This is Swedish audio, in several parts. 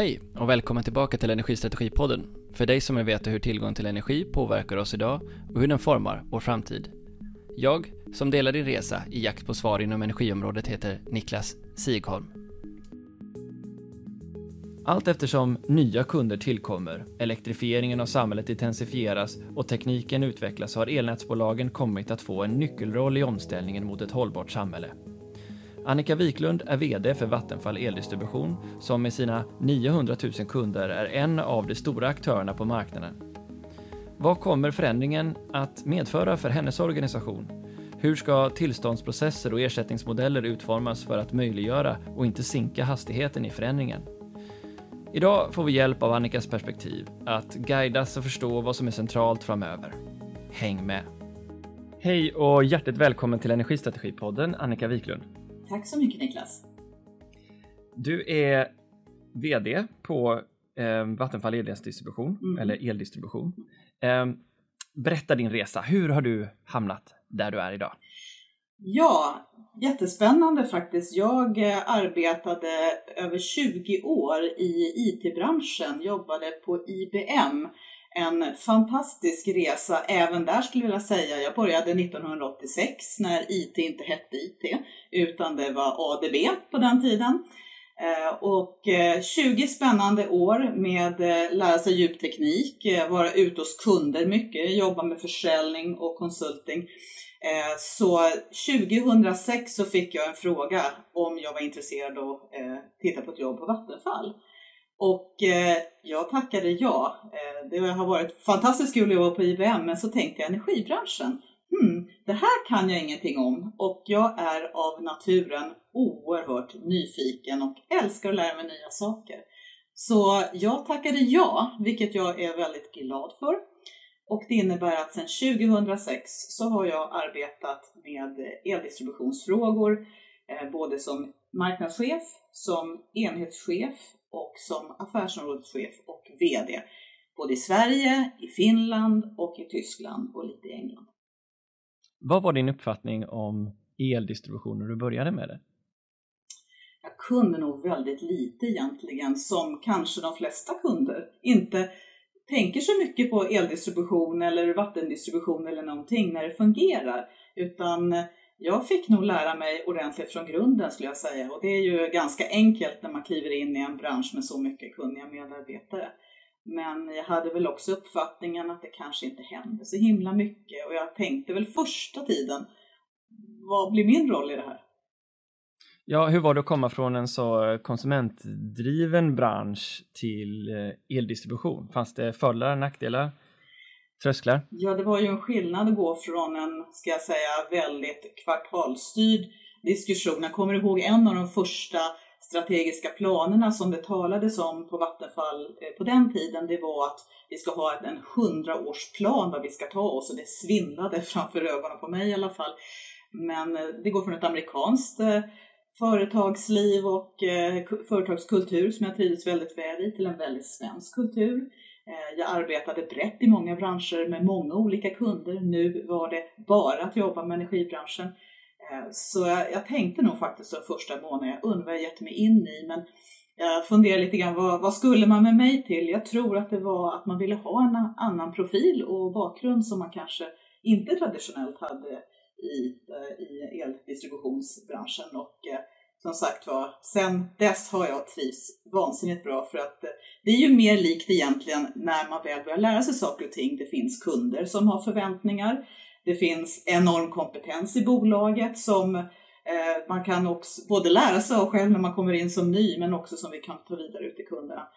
Hej och välkommen tillbaka till Energistrategipodden. För dig som vill veta hur tillgång till energi påverkar oss idag och hur den formar vår framtid. Jag, som delar din resa i jakt på svar inom energiområdet, heter Niklas Sigholm. Allt eftersom nya kunder tillkommer, elektrifieringen av samhället intensifieras och tekniken utvecklas har elnätsbolagen kommit att få en nyckelroll i omställningen mot ett hållbart samhälle. Annika Wiklund är VD för Vattenfall Eldistribution som med sina 900 000 kunder är en av de stora aktörerna på marknaden. Vad kommer förändringen att medföra för hennes organisation? Hur ska tillståndsprocesser och ersättningsmodeller utformas för att möjliggöra och inte sinka hastigheten i förändringen? Idag får vi hjälp av Annikas perspektiv att guidas och förstå vad som är centralt framöver. Häng med! Hej och hjärtligt välkommen till Energistrategipodden Annika Wiklund. Tack så mycket Niklas. Du är VD på eh, Vattenfall Eldistribution, mm. eller eldistribution. Eh, berätta din resa. Hur har du hamnat där du är idag? Ja, jättespännande faktiskt. Jag eh, arbetade över 20 år i IT-branschen, jobbade på IBM. En fantastisk resa även där skulle jag vilja säga. Jag började 1986 när IT inte hette IT utan det var ADB på den tiden. Eh, och eh, 20 spännande år med eh, lära sig djupteknik, vara ute hos kunder mycket, jobba med försäljning och konsulting. Så 2006 så fick jag en fråga om jag var intresserad av att titta på ett jobb på Vattenfall. Och eh, jag tackade ja. Eh, det har varit fantastiskt kul att jobba på IBM, men så tänkte jag energibranschen. Hmm, det här kan jag ingenting om och jag är av naturen oerhört nyfiken och älskar att lära mig nya saker. Så jag tackade ja, vilket jag är väldigt glad för. Och det innebär att sedan 2006 så har jag arbetat med eldistributionsfrågor eh, både som marknadschef, som enhetschef och som affärsområdeschef och VD. Både i Sverige, i Finland och i Tyskland och lite i England. Vad var din uppfattning om eldistribution när du började med det? Jag kunde nog väldigt lite egentligen, som kanske de flesta kunder. Inte tänker så mycket på eldistribution eller vattendistribution eller någonting när det fungerar. Utan jag fick nog lära mig ordentligt från grunden skulle jag säga. Och det är ju ganska enkelt när man kliver in i en bransch med så mycket kunniga medarbetare. Men jag hade väl också uppfattningen att det kanske inte hände så himla mycket och jag tänkte väl första tiden, vad blir min roll i det här? Ja, hur var det att komma från en så konsumentdriven bransch till eh, eldistribution? Fanns det fördelar, och nackdelar, trösklar? Ja, det var ju en skillnad att gå från en, ska jag säga, väldigt kvartalsstyrd diskussion. Jag kommer ihåg en av de första strategiska planerna som det talades om på Vattenfall eh, på den tiden, det var att vi ska ha en hundraårsplan vad vi ska ta oss och det svindlade framför ögonen på mig i alla fall. Men eh, det går från ett amerikanskt eh, företagsliv och företagskultur som jag trivdes väldigt väl i till en väldigt svensk kultur. Eh, jag arbetade brett i många branscher med många olika kunder. Nu var det bara att jobba med energibranschen. Eh, så jag, jag tänkte nog faktiskt de första månaderna, jag undrar vad jag gett mig in i, men jag funderar lite grann, vad, vad, skulle man med mig till? Jag tror att det var att man ville ha en annan profil och bakgrund som man kanske inte traditionellt hade i, eh, i eldistributionsbranschen. Och eh, som sagt var, sen dess har jag trivts vansinnigt bra för att eh, det är ju mer likt egentligen när man väl börjar lära sig saker och ting. Det finns kunder som har förväntningar. Det finns enorm kompetens i bolaget som eh, man kan också både lära sig av själv när man kommer in som ny men också som vi kan ta vidare ut till kunderna.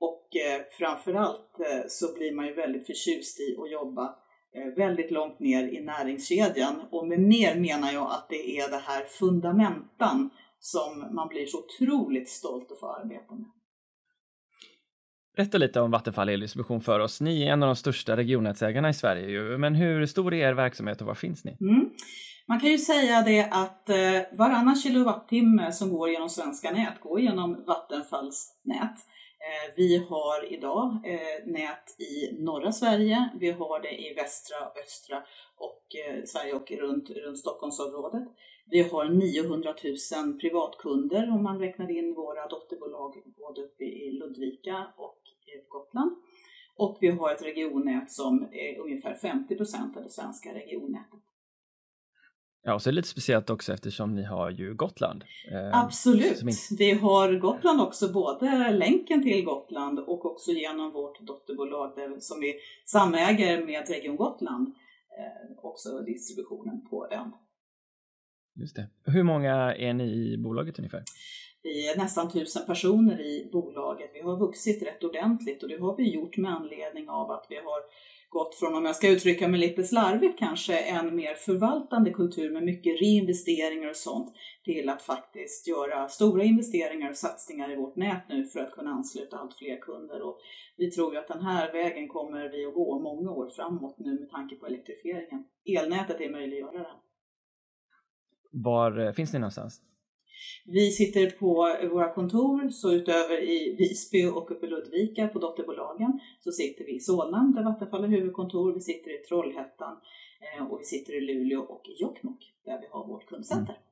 Och eh, framförallt eh, så blir man ju väldigt förtjust i att jobba Eh, väldigt långt ner i näringskedjan. Och med ner menar jag att det är det här fundamentan som man blir så otroligt stolt att få arbeta med. Berätta lite om Vattenfall Eldistribution för oss. Ni är en av de största regionnätsägarna i Sverige, men hur stor är er verksamhet och var finns ni? Mm. Man kan ju säga det att eh, varannan kilowattimme som går genom svenska nät går genom Vattenfalls nät. Eh, vi har idag eh, nät i norra Sverige, vi har det i västra, östra och Sverige och runt, runt Stockholmsområdet. Vi har 900 000 privatkunder om man räknar in våra dotterbolag både uppe i Ludvika och på Gotland. Och vi har ett regionnät som är ungefär 50 procent av det svenska regionnätet. Ja, och så är det lite speciellt också eftersom ni har ju Gotland. Eh, Absolut. Inte... Vi har Gotland också, både länken till Gotland och också genom vårt dotterbolag där, som vi samäger med Region Gotland, eh, också distributionen på ön. Just det. Hur många är ni i bolaget ungefär? Vi är nästan tusen personer i bolaget. Vi har vuxit rätt ordentligt och det har vi gjort med anledning av att vi har gått från, om jag ska uttrycka mig lite slarvigt kanske, en mer förvaltande kultur med mycket reinvesteringar och sånt till att faktiskt göra stora investeringar och satsningar i vårt nät nu för att kunna ansluta allt fler kunder. Och vi tror ju att den här vägen kommer vi att gå många år framåt nu med tanke på elektrifieringen. Elnätet är möjliggöraren. Var eh, finns ni någonstans? Vi sitter på våra kontor, så utöver i Visby och uppe i Ludvika på dotterbolagen så sitter vi i Solna där Vattenfall har huvudkontor, vi sitter i Trollhättan eh, och vi sitter i Luleå och Jokkmokk där vi har vårt kundcenter. Mm.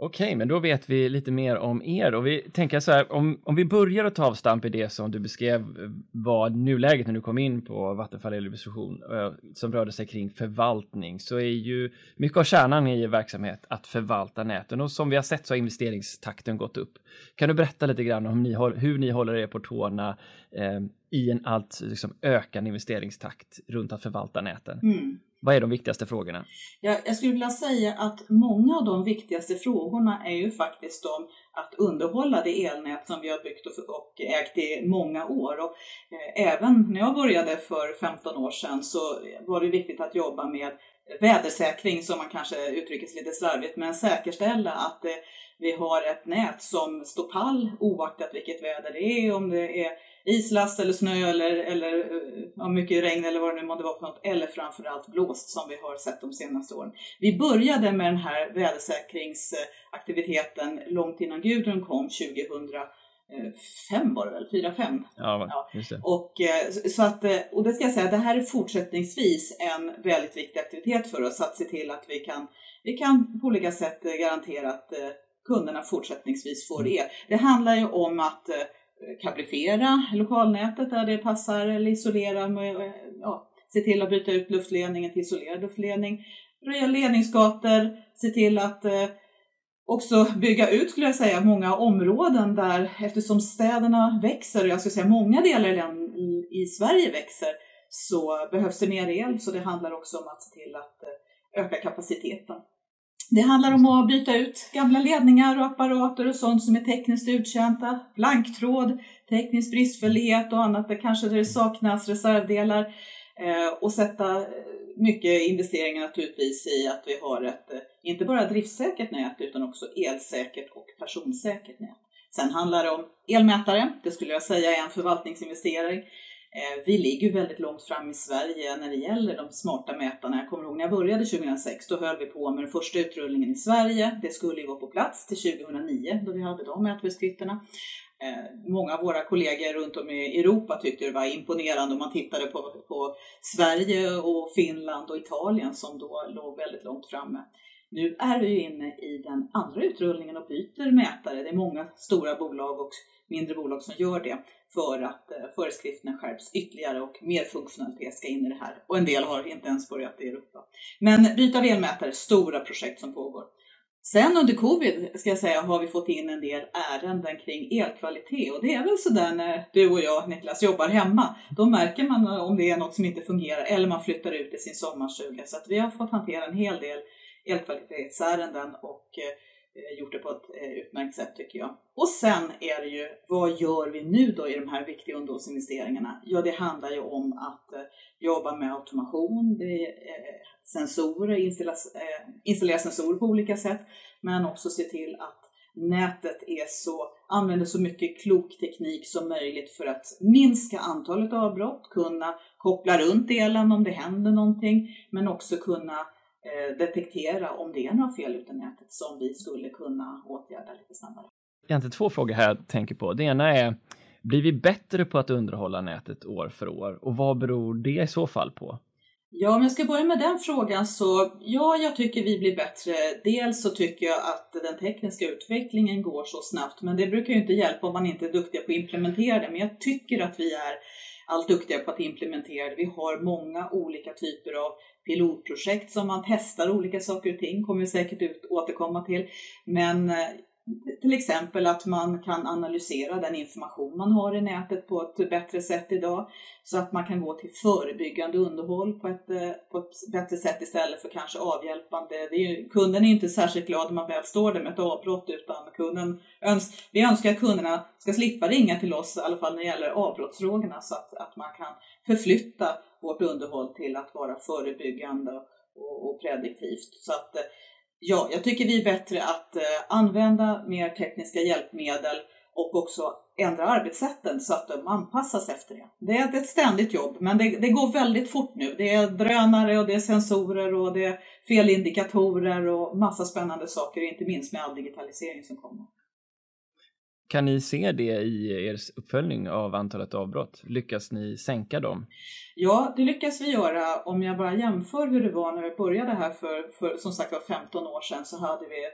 Okej, okay, men då vet vi lite mer om er och vi tänker så här, om, om vi börjar att ta avstamp i det som du beskrev eh, var nuläget när du kom in på Vattenfall Eldistribution eh, som rörde sig kring förvaltning så är ju mycket av kärnan i er verksamhet att förvalta näten och som vi har sett så har investeringstakten gått upp. Kan du berätta lite grann om ni, hur ni håller er på tårna eh, i en allt liksom, ökande investeringstakt runt att förvalta näten? Mm. Vad är de viktigaste frågorna? Jag, jag skulle vilja säga att många av de viktigaste frågorna är ju faktiskt de att underhålla det elnät som vi har byggt och, ägt i många år. Och, eh, även när jag började för 15 år sedan så var det viktigt att jobba med vädersäkring som man kanske uttrycker sig lite slarvigt, men säkerställa att eh, vi har ett nät som står pall oaktat vilket väder det är, om det är islast eller snö eller, eller ja, mycket regn eller vad det nu måste vara för något, eller framförallt blåst som vi har sett de senaste åren. Vi började med den här vädersäkringsaktiviteten långt innan Gudrun kom 2005 var det väl, 4-5. Ja, just det. Och, eh, så att, eh, och det ska jag säga, det här är fortsättningsvis en väldigt viktig aktivitet för oss att se till att vi kan, vi kan på olika sätt garantera att eh, kunderna fortsättningsvis får det. Mm. Det handlar ju om att kablifiera lokalnätet där det passar eller isolera, med, eh, ja, se till att byta ut luftledningen till isolerad luftledning, röja ledningsgator, se till att eh, också bygga ut skulle jag säga många områden där eftersom städerna växer och jag skulle säga många delar i, i Sverige växer så behövs det mer el så det handlar också om att se till att eh, öka kapaciteten. Det handlar om att byta ut gamla ledningar och apparater och sånt som är tekniskt uttjänta, blanktråd, teknisk bristfällighet och annat där kanske det saknas reservdelar eh, och sätta mycket investeringar naturligtvis i att vi har ett eh, inte bara driftsäkert nät utan också elsäkert och personsäkert nät. Sen handlar det om elmätare, det skulle jag säga är en förvaltningsinvestering. Eh, vi ligger väldigt långt fram i Sverige när det gäller de smarta mätarna. Jag kommer ihåg när jag började 2006, då höll vi på med den första utrullningen i Sverige. Det skulle ju vara på plats till 2009 då vi hade de mätföreskrifterna. Eh, många av våra kollegor runt om i Europa tyckte det var imponerande om man tittade på, på Sverige och Finland och Italien som då låg väldigt långt framme. Nu är vi ju inne i den andra utrullningen och byter mätare. Det är många stora bolag och mindre bolag som gör det för att eh, föreskrifterna skärps ytterligare och mer funktionalitet ska in i det här. Och en del har inte ens börjat i Europa. Men byta av elmätare, stora projekt som pågår. Sen under covid ska jag säga har vi fått in en del ärenden kring elkvalitet och det är väl sådär när du och jag Niklas jobbar hemma. Då märker man om det är något som inte fungerar eller man flyttar ut i sin sommarstuga. Så att vi har fått hantera en hel del elkvalitetsärenden och eh, gjort det på ett eh, utmärkt sätt tycker jag. Och sen är det ju, vad gör vi nu då i de här viktiga underhållsinvesteringarna? Ja, det handlar ju om att eh, jobba med automation, det är sensorer, installera, installera sensorer på olika sätt, men också se till att nätet är så, använder så mycket klok teknik som möjligt för att minska antalet avbrott, kunna koppla runt elen om det händer någonting, men också kunna detektera om det är några fel ute i nätet som vi skulle kunna åtgärda lite snabbare. Egentligen två frågor här jag tänker på. Det ena är, blir vi bättre på att underhålla nätet år för år och vad beror det i så fall på? Ja, om jag ska börja med den frågan så ja, jag tycker vi blir bättre. Dels så tycker jag att den tekniska utvecklingen går så snabbt, men det brukar ju inte hjälpa om man inte är duktiga på att implementera det. Men jag tycker att vi är allt duktigare på att implementera det. Vi har många olika typer av pilotprojekt som man testar olika saker och ting, kommer vi säkert ut, återkomma till. Men eh, till exempel att man kan analysera den information man har i nätet på ett bättre sätt idag. Så att man kan gå till förebyggande underhåll på ett, eh, på ett bättre sätt istället för kanske avhjälpande. Det är ju, kunden är inte särskilt glad om man väl står där med ett avbrott utan kunden öns vi önskar att kunderna ska slippa ringa till oss, i alla fall när det gäller avbrottsfrågorna, så att, att man kan förflytta vårt underhåll till att vara förebyggande och, och prediktivt. Så att, eh, Ja, jag tycker vi är bättre att eh, använda mer tekniska hjälpmedel och också ändra arbetssätten så att de anpassas efter det. Det är ett ständigt jobb, men det, det, går väldigt fort nu. Det är drönare och det är sensorer och det är felindikatorer och massa spännande saker, inte minst med all digitalisering som kommer. Kan ni se det i er uppföljning av antalet avbrott? Lyckas ni sänka dem? Ja, det lyckas vi göra. Om jag bara jämför hur det var när vi började här för, för som sagt var 15 år sedan så hade vi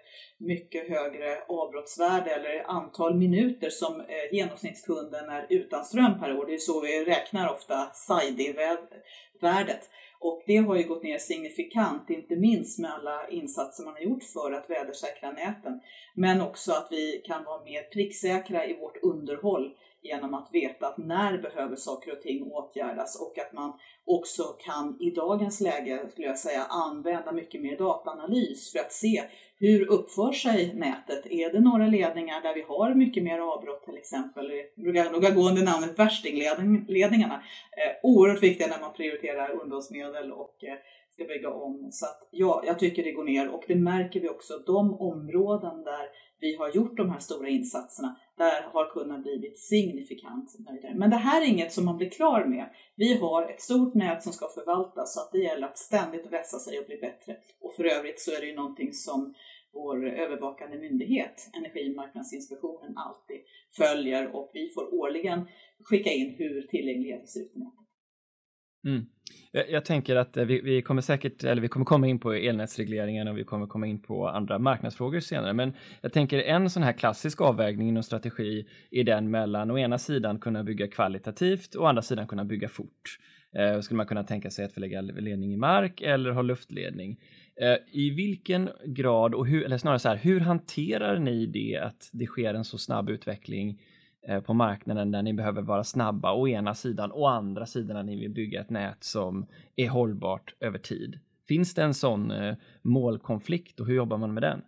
mycket högre avbrottsvärde eller antal minuter som eh, genomsnittskunden är utan ström per år. Det är så vi räknar ofta SIDE-värdet. Och det har ju gått ner signifikant, inte minst med alla insatser man har gjort för att vädersäkra näten. Men också att vi kan vara mer pricksäkra i vårt underhåll genom att veta att när behöver saker och ting åtgärdas och att man också kan i dagens läge, skulle jag säga, använda mycket mer dataanalys för att se hur uppför sig nätet? Är det några ledningar där vi har mycket mer avbrott till exempel? Det brukar nog gå under namnet värstingledningarna. Eh, oerhört viktiga när man prioriterar underhållsmedel och eh, ska bygga om. Så att, ja, jag tycker det går ner och det märker vi också. De områden där vi har gjort de här stora insatserna, där har kunderna blivit signifikant nöjdare. Men det här är inget som man blir klar med. Vi har ett stort nät som ska förvaltas så att det gäller att ständigt vässa sig och bli bättre. Och för övrigt så är det ju någonting som vår övervakande myndighet, Energimarknadsinspektionen, alltid följer och vi får årligen skicka in hur tillgängligheten ser ut i nätet. Mm. Jag, tänker att eh, vi, vi, kommer säkert, eller vi kommer komma in på elnätsregleringen och vi kommer komma in på andra marknadsfrågor senare. Men jag tänker en sån här klassisk avvägning inom strategi är den mellan å ena sidan kunna bygga kvalitativt och å andra sidan kunna bygga fort. Eh, skulle man kunna tänka sig att förlägga ledning i mark eller ha luftledning? Eh, I vilken grad och hur, eller snarare så här, hur hanterar ni det att det sker en så snabb utveckling eh, på marknaden där ni behöver vara snabba å ena sidan och å andra sidan när ni vill bygga ett nät som är hållbart över tid. Finns det en sån eh, målkonflikt och hur jobbar man med den?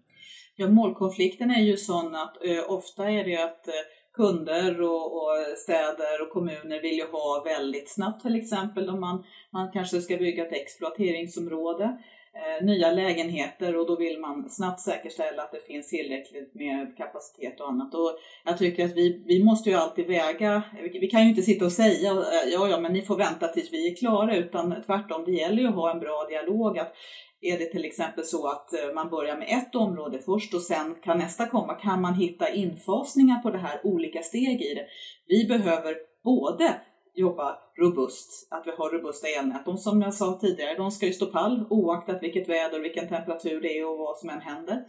Ja, målkonflikten är ju sån att eh, ofta är det att eh, kunder och, och, städer och kommuner vill ju ha väldigt snabbt till exempel om man, man kanske ska bygga ett exploateringsområde Eh, nya lägenheter och då vill man snabbt säkerställa att det finns tillräckligt med kapacitet och annat. Och jag tycker att vi, vi måste ju alltid väga, vi kan ju inte sitta och säga eh, ja, ja, men ni får vänta tills vi är klara, utan tvärtom, det gäller ju att ha en bra dialog. Att är det till exempel så att eh, man börjar med ett område först och sen kan nästa komma, kan man hitta infasningar på det här, olika steg i det. Vi behöver både jobba robust, att vi har robusta elnät. De som jag sa tidigare, de ska ju stå pall oaktat vilket väder, vilken temperatur det är och vad som än händer.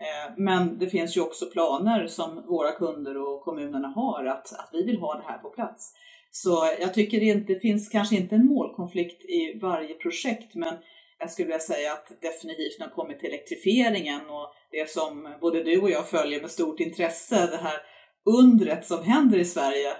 Eh, men det finns ju också planer som våra kunder och kommunerna har att, att vi vill ha det här på plats. Så jag tycker det inte finns kanske inte en målkonflikt i varje projekt, men jag skulle vilja säga att definitivt när det kommer till elektrifieringen och det som både du och jag följer med stort intresse, det här undret som händer i Sverige.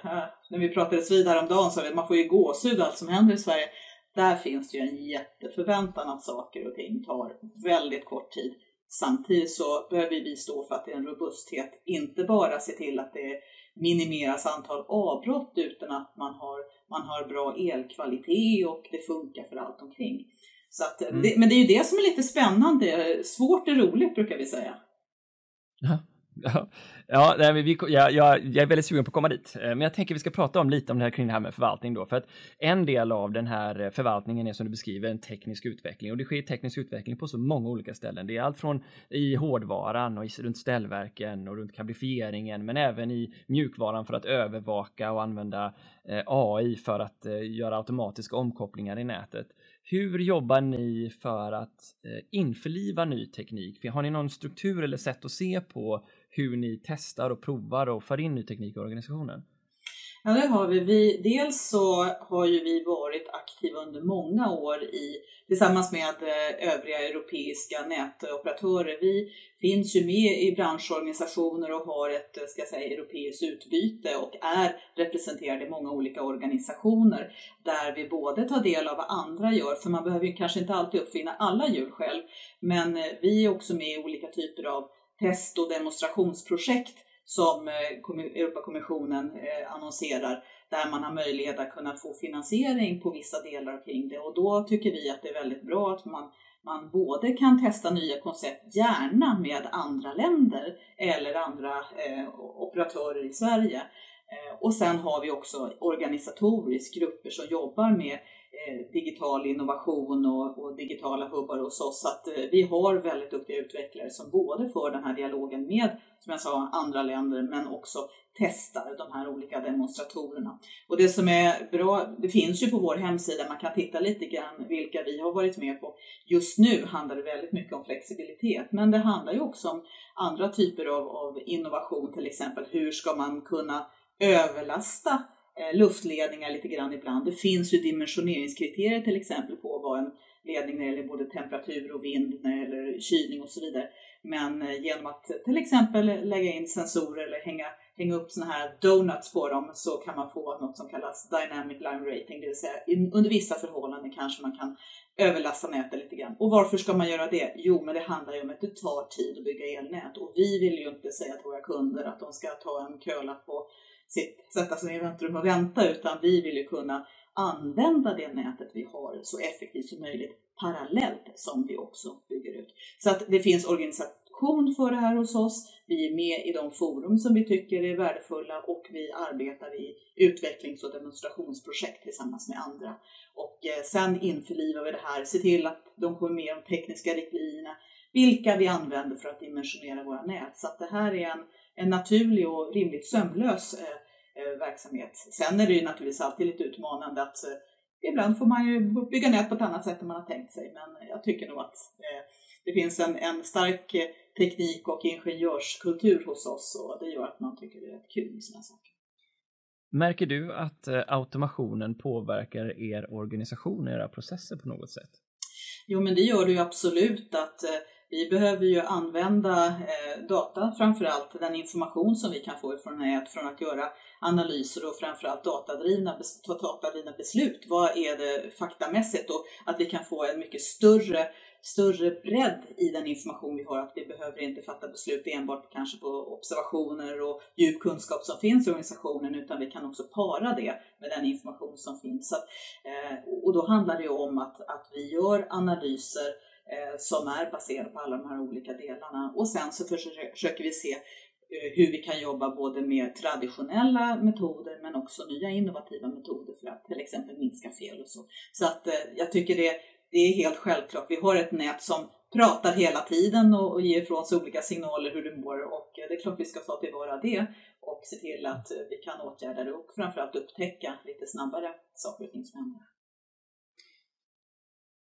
När vi pratades vid häromdagen så man får ju gåshud allt som händer i Sverige. Där finns det ju en jätteförväntan att saker och ting tar väldigt kort tid. Samtidigt så behöver vi stå för att det är en robusthet, inte bara se till att det minimeras antal avbrott utan att man har, man har bra elkvalitet och det funkar för allt omkring. Så att, mm. det, men det är ju det som är lite spännande. Svårt är roligt brukar vi säga. Ja. Ja, ja nej, vi, jag, jag, jag är väldigt sugen på att komma dit. Eh, men jag tänker vi ska prata om lite om det här kring det här med förvaltning då. För att en del av den här eh, förvaltningen är som du beskriver en teknisk utveckling och det sker teknisk utveckling på så många olika ställen. Det är allt från i hårdvaran och i, runt ställverken och runt kablifieringen men även i mjukvaran för att övervaka och använda eh, AI för att eh, göra automatiska omkopplingar i nätet. Hur jobbar ni för att eh, införliva ny teknik? Har ni någon struktur eller sätt att se på hur ni testar och provar och för in ny teknik i organisationen? Ja, det har vi. vi. Dels så har ju vi varit aktiva under många år i, tillsammans med eh, övriga europeiska nätoperatörer. Vi finns ju med i branschorganisationer och har ett eh, ska jag säga, europeiskt utbyte och är representerade i många olika organisationer där vi både tar del av vad andra gör, för man behöver ju kanske inte alltid uppfinna alla hjul själv, men eh, vi är också med i olika typer av test och demonstrationsprojekt som eh, Europakommissionen eh, annonserar där man har möjlighet att kunna få finansiering på vissa delar kring det och då tycker vi att det är väldigt bra att man, man både kan testa nya koncept, gärna med andra länder eller andra eh, operatörer i Sverige. Eh, och sen har vi också organisatoriskt grupper som jobbar med Eh, digital innovation och, och, digitala hubbar hos oss. Så att eh, vi har väldigt duktiga utvecklare som både för den här dialogen med, som jag sa, andra länder men också testar de här olika demonstratorerna. Och det som är bra, det finns ju på vår hemsida, man kan titta lite grann vilka vi har varit med på. Just nu handlar det väldigt mycket om flexibilitet, men det handlar ju också om andra typer av, av innovation, till exempel hur ska man kunna överlasta Eh, luftledningar lite grann ibland. Det finns ju dimensioneringskriterier till exempel på vad en ledning när det gäller både temperatur och vind, när det gäller kylning och så vidare. Men eh, genom att till exempel lägga in sensorer eller hänga, hänga upp sådana här donuts på dem så kan man få något som kallas dynamic line rating, det vill säga under vissa förhållanden kanske man kan överlasta nätet lite grann. Och varför ska man göra det? Jo, men det handlar ju om att det tar tid att bygga elnät och vi vill ju inte säga till våra kunder att de ska ta en kölapp på sätta sig i väntrum och vänta, utan vi vill ju kunna använda det nätet vi har så effektivt som möjligt parallellt som vi också bygger ut. Så att det finns organisation för det här hos oss. Vi är med i de forum som vi tycker är värdefulla och vi arbetar i utvecklings och demonstrationsprojekt tillsammans med andra. Och eh, sen införlivar vi det här, se till att de kommer med de tekniska riktlinjerna, vilka vi använder för att dimensionera våra nät. Så att det här är en en naturlig och rimligt sömlös eh, verksamhet. Sen är det ju naturligtvis alltid lite utmanande att eh, ibland får man ju bygga nät på ett annat sätt än man har tänkt sig. Men jag tycker nog att det finns en, en stark teknik och ingenjörskultur hos oss och det gör att man tycker det är rätt kul med sådana saker. Märker du att automationen påverkar er organisation, era processer på något sätt? Jo, men det gör det ju absolut. att vi behöver ju använda eh, data, framförallt den information som vi kan få ifrån nät från att göra analyser och framförallt datadrivna, datadrivna beslut. Vad är det faktamässigt och att vi kan få en mycket större större bredd i den information vi har, att vi behöver inte fatta beslut enbart kanske på observationer och djup kunskap som finns i organisationen, utan vi kan också para det med den information som finns. Så, eh, och då handlar det om att, att vi gör analyser eh, som är baserade på alla de här olika delarna. Och sen så försöker vi se Eh, hur vi kan jobba både med traditionella metoder men också nya innovativa metoder för att till exempel minska fel och så. Så att eh, jag tycker det, det är helt självklart. Vi har ett nät som pratar hela tiden och, och ger ifrån sig olika signaler hur det mår och eh, det är klart vi ska ta tillvara det och se till att vi kan åtgärda det och framförallt upptäcka lite snabbare saker och ting som händer.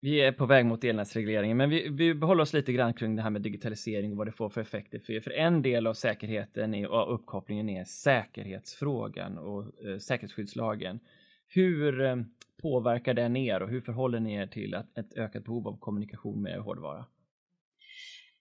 Vi är på väg mot elnätsregleringen, men vi, vi behåller oss lite grann kring det här med digitalisering och vad det får för effekter. För, för en del av säkerheten och uppkopplingen är säkerhetsfrågan och eh, säkerhetsskyddslagen. Hur eh, påverkar den er och hur förhåller ni er till att, ett ökat behov av kommunikation med hårdvara?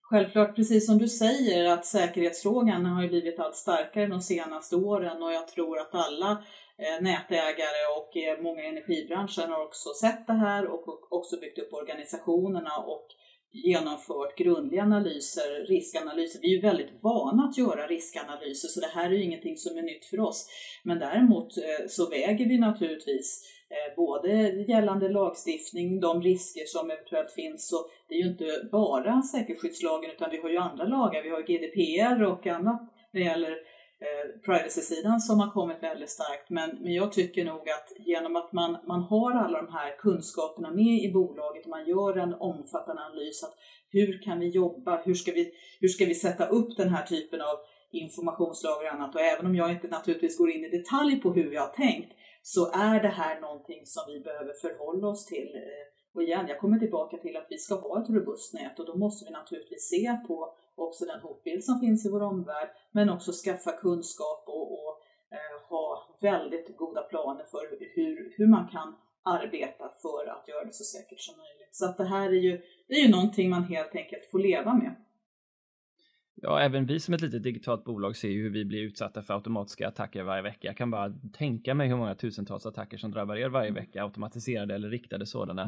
Självklart, precis som du säger, att säkerhetsfrågan har ju blivit allt starkare de senaste åren och jag tror att alla Eh, nätägare och eh, många i energibranschen har också sett det här och också byggt upp organisationerna och genomfört grundliga analyser, riskanalyser. Vi är ju väldigt vana att göra riskanalyser så det här är ju ingenting som är nytt för oss. Men däremot eh, så väger vi naturligtvis både gällande lagstiftning, de risker som eventuellt finns. och det är ju inte bara säkerhetsskyddslagen utan vi har ju andra lagar. Vi har GDPR och annat när det gäller eh, privacy-sidan som har kommit väldigt starkt. Men, men jag tycker nog att genom att man, man har alla de här kunskaperna med i bolaget och man gör en omfattande analys att hur kan vi jobba, hur ska vi, hur ska vi sätta upp den här typen av informationslager och annat. Och även om jag inte naturligtvis går in i detalj på hur vi har tänkt så är det här någonting som vi behöver förhålla oss till eh, Och igen, jag kommer tillbaka till att vi ska ha ett robust nät och då måste vi naturligtvis se på också den hotbild som finns i vår omvärld, men också skaffa kunskap och, och eh, ha väldigt goda planer för hur, hur man kan arbeta för att göra det så säkert som möjligt. Så att det här är ju, det är ju någonting man helt enkelt får leva med. Ja, även vi som ett litet digitalt bolag ser ju hur vi blir utsatta för automatiska attacker varje vecka. Jag kan bara tänka mig hur många tusentals attacker som drabbar er varje vecka, automatiserade eller riktade sådana.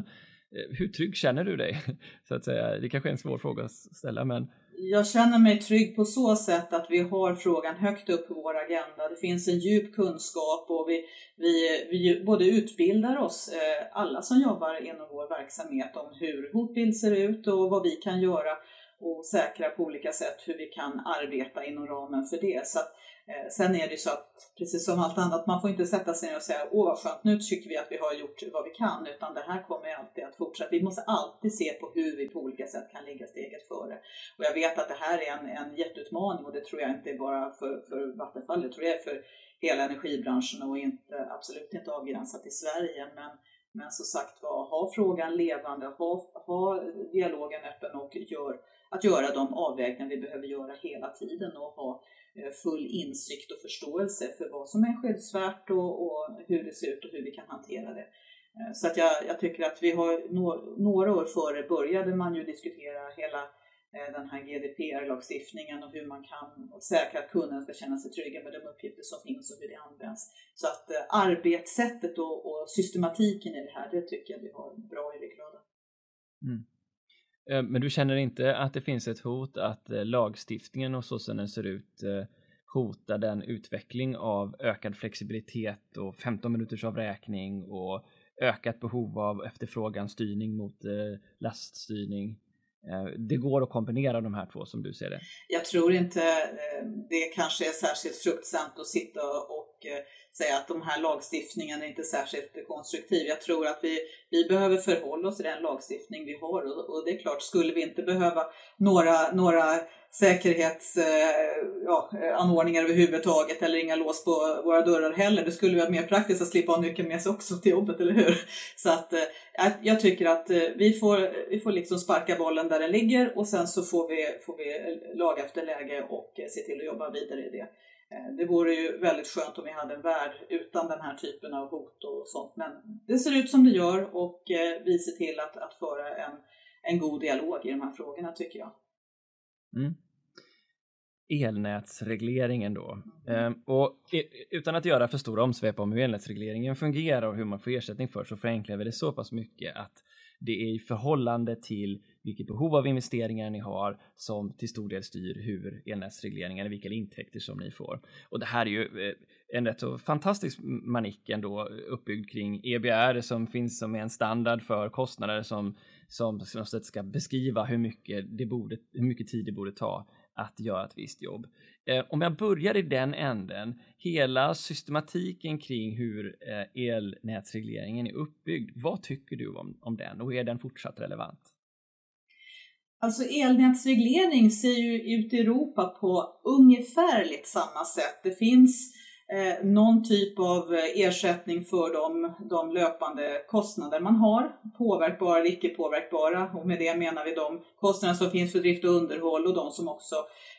Eh, hur trygg känner du dig? Så att säga, det kanske är en svår fråga att ställa, men jag känner mig trygg på så sätt att vi har frågan högt upp på vår agenda. Det finns en djup kunskap och vi, vi, vi både utbildar oss, eh, alla som jobbar inom vår verksamhet, om hur hotbild ser ut och vad vi kan göra och säkra på olika sätt hur vi kan arbeta inom ramen för det. Så att, eh, Eh, sen är det ju så att, precis som allt annat, man får inte sätta sig ner och säga åh vad skönt, nu tycker vi att vi har gjort vad vi kan, utan det här kommer alltid att fortsätta. Vi måste alltid se på hur vi på olika sätt kan ligga steget före. Och jag vet att det här är en, en jätteutmaning och det tror jag inte är bara för, för Vattenfall, det tror jag är för hela energibranschen och inte, absolut inte avgränsat i Sverige. Men, men som sagt var, ha frågan levande, ha, ha dialogen öppen och gör att göra de avvägningar vi behöver göra hela tiden och ha Eh, full insikt och förståelse för vad som är skyddsvärt och, och hur det ser ut och hur vi kan hantera det. Eh, så att jag, jag tycker att vi har no, några år före började man ju diskutera hela eh, den här GDPR-lagstiftningen och hur man kan säkra att kunden ska känna sig trygga med de uppgifter som finns och hur det används. Så att arbetssättet och, och systematiken i det här, det tycker jag vi har bra i ryggraden. Mm. Eh, men du känner inte att det finns ett hot att eh, lagstiftningen och så som den ser ut eh, hotar den utveckling av ökad flexibilitet och 15 minuters avräkning och ökat behov av efterfrågan styrning mot laststyrning. Det går att kombinera de här två som du ser det. Jag tror inte det kanske är särskilt fruktsamt att sitta och Eh, säga att de här lagstiftningen är inte särskilt konstruktiv. Jag tror att vi, vi behöver förhålla oss till den lagstiftning vi har och, och det är klart, skulle vi inte behöva några, några säkerhetsanordningar eh, ja, eh, överhuvudtaget eller inga lås på våra dörrar heller. Det skulle vara mer praktiskt att slippa ha nyckeln med sig också till jobbet, eller hur? Så att eh, jag tycker att eh, vi får, vi får liksom sparka bollen där den ligger och sen så får vi, får vi lag efter läge och se till att jobba vidare i det. Eh, det vore ju väldigt skönt om vi hade en värld utan den här typen av hot och sånt. Men det ser ut som det gör och eh, vi ser till att, att föra en, en god dialog i de här frågorna tycker jag. Mm. Elnätsregleringen då. Mm. och utan att göra för stora omsvep om hur elnätsregleringen fungerar och hur man får ersättning för så förenklar vi det så pass mycket att det är i förhållande till vilket behov av investeringar ni har som till stor del styr hur elnätsregleringen, vilka intäkter som ni får. Och det här är ju eh, en rätt så fantastisk manick ändå uppbyggd kring EBR som finns som en standard för kostnader som som ska beskriva hur mycket, det borde, hur mycket tid det borde ta att göra ett visst jobb. Eh, om jag börjar i den änden, hela systematiken kring hur eh, elnätsregleringen är uppbyggd, vad tycker du om, om den och är den fortsatt relevant? Alltså elnätsreglering ser ju ut i Europa på ungefärligt samma sätt. Det finns eh, någon typ av ersättning för de, de löpande kostnader man har, påverkbara eller icke påverkbara. Och med det menar vi de kostnader som finns för drift och underhåll och de som också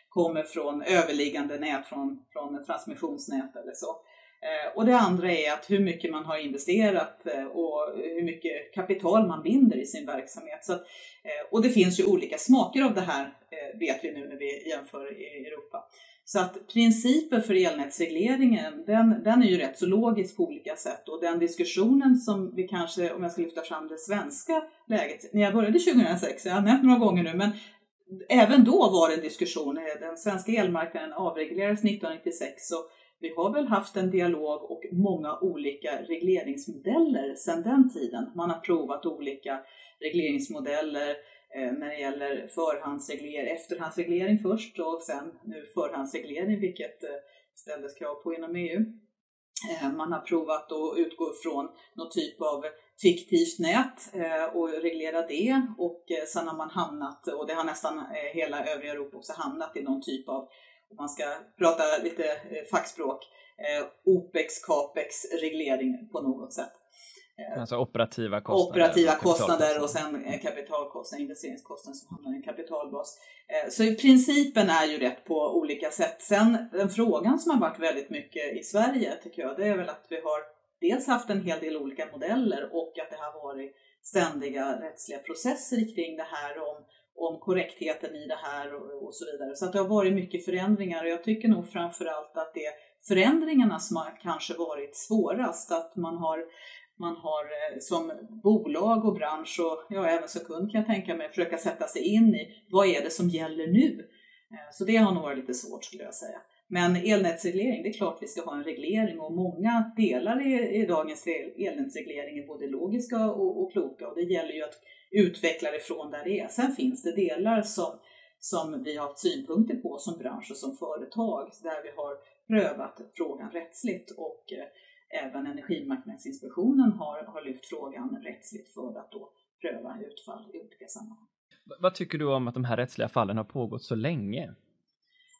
kommer från överliggande nät, från, från transmissionsnät eller så. Eh, och det andra är att hur mycket man har investerat eh, och hur mycket kapital man binder i sin verksamhet. Så att, eh, och det finns ju olika smaker av det här, vet vi nu när vi jämför i Europa. Så att principen för elnätsregleringen, den, den är ju rätt så logisk på olika sätt och den diskussionen som vi kanske, om jag ska lyfta fram det svenska läget, när jag började 2006, jag har nämnt några gånger nu, men även då var det en diskussion. Den svenska elmarknaden avreglerades 1996 och vi har väl haft en dialog och många olika regleringsmodeller sedan den tiden. Man har provat olika regleringsmodeller eh, när det gäller förhandsreglering, efterhandsreglering först och sen nu förhandsreglering, vilket eh, ställdes krav på inom EU. Eh, man har provat att utgå från någon typ av fiktivt nät och reglera det och sen har man hamnat, och det har nästan hela övriga Europa också hamnat i någon typ av om man ska prata lite eh, fackspråk, eh, OPEX, CAPEX reglering på något sätt. Eh, alltså operativa kostnader. Operativa kostnader och sen kapitalkostnader, investeringskostnader som hamnar i en kapitalbas. Så principen är ju rätt på olika sätt. Sen den frågan som har varit väldigt mycket i Sverige tycker jag, det är väl att vi har dels haft en hel del olika modeller och att det har varit ständiga rättsliga processer kring det här om, om korrektheten i det här och, och så vidare. Så att det har varit mycket förändringar och jag tycker nog framförallt att det är förändringarna som har kanske varit svårast, att man har man har eh, som bolag och bransch och ja, även som kund kan jag tänka mig försöka sätta sig in i vad är det som gäller nu? Eh, så det har nog varit lite svårt skulle jag säga. Men elnätsreglering, det är klart vi ska ha en reglering och många delar i, i dagens elnätsreglering är både logiska och, och, kloka och det gäller ju att utvecklar ifrån där det är. Sen finns det delar som, som vi har haft synpunkter på som bransch och som företag där vi har prövat frågan rättsligt och eh, även Energimarknadsinspektionen har, har lyft frågan rättsligt för att då pröva utfall i olika sammanhang. Vad tycker du om att de här rättsliga fallen har pågått så länge?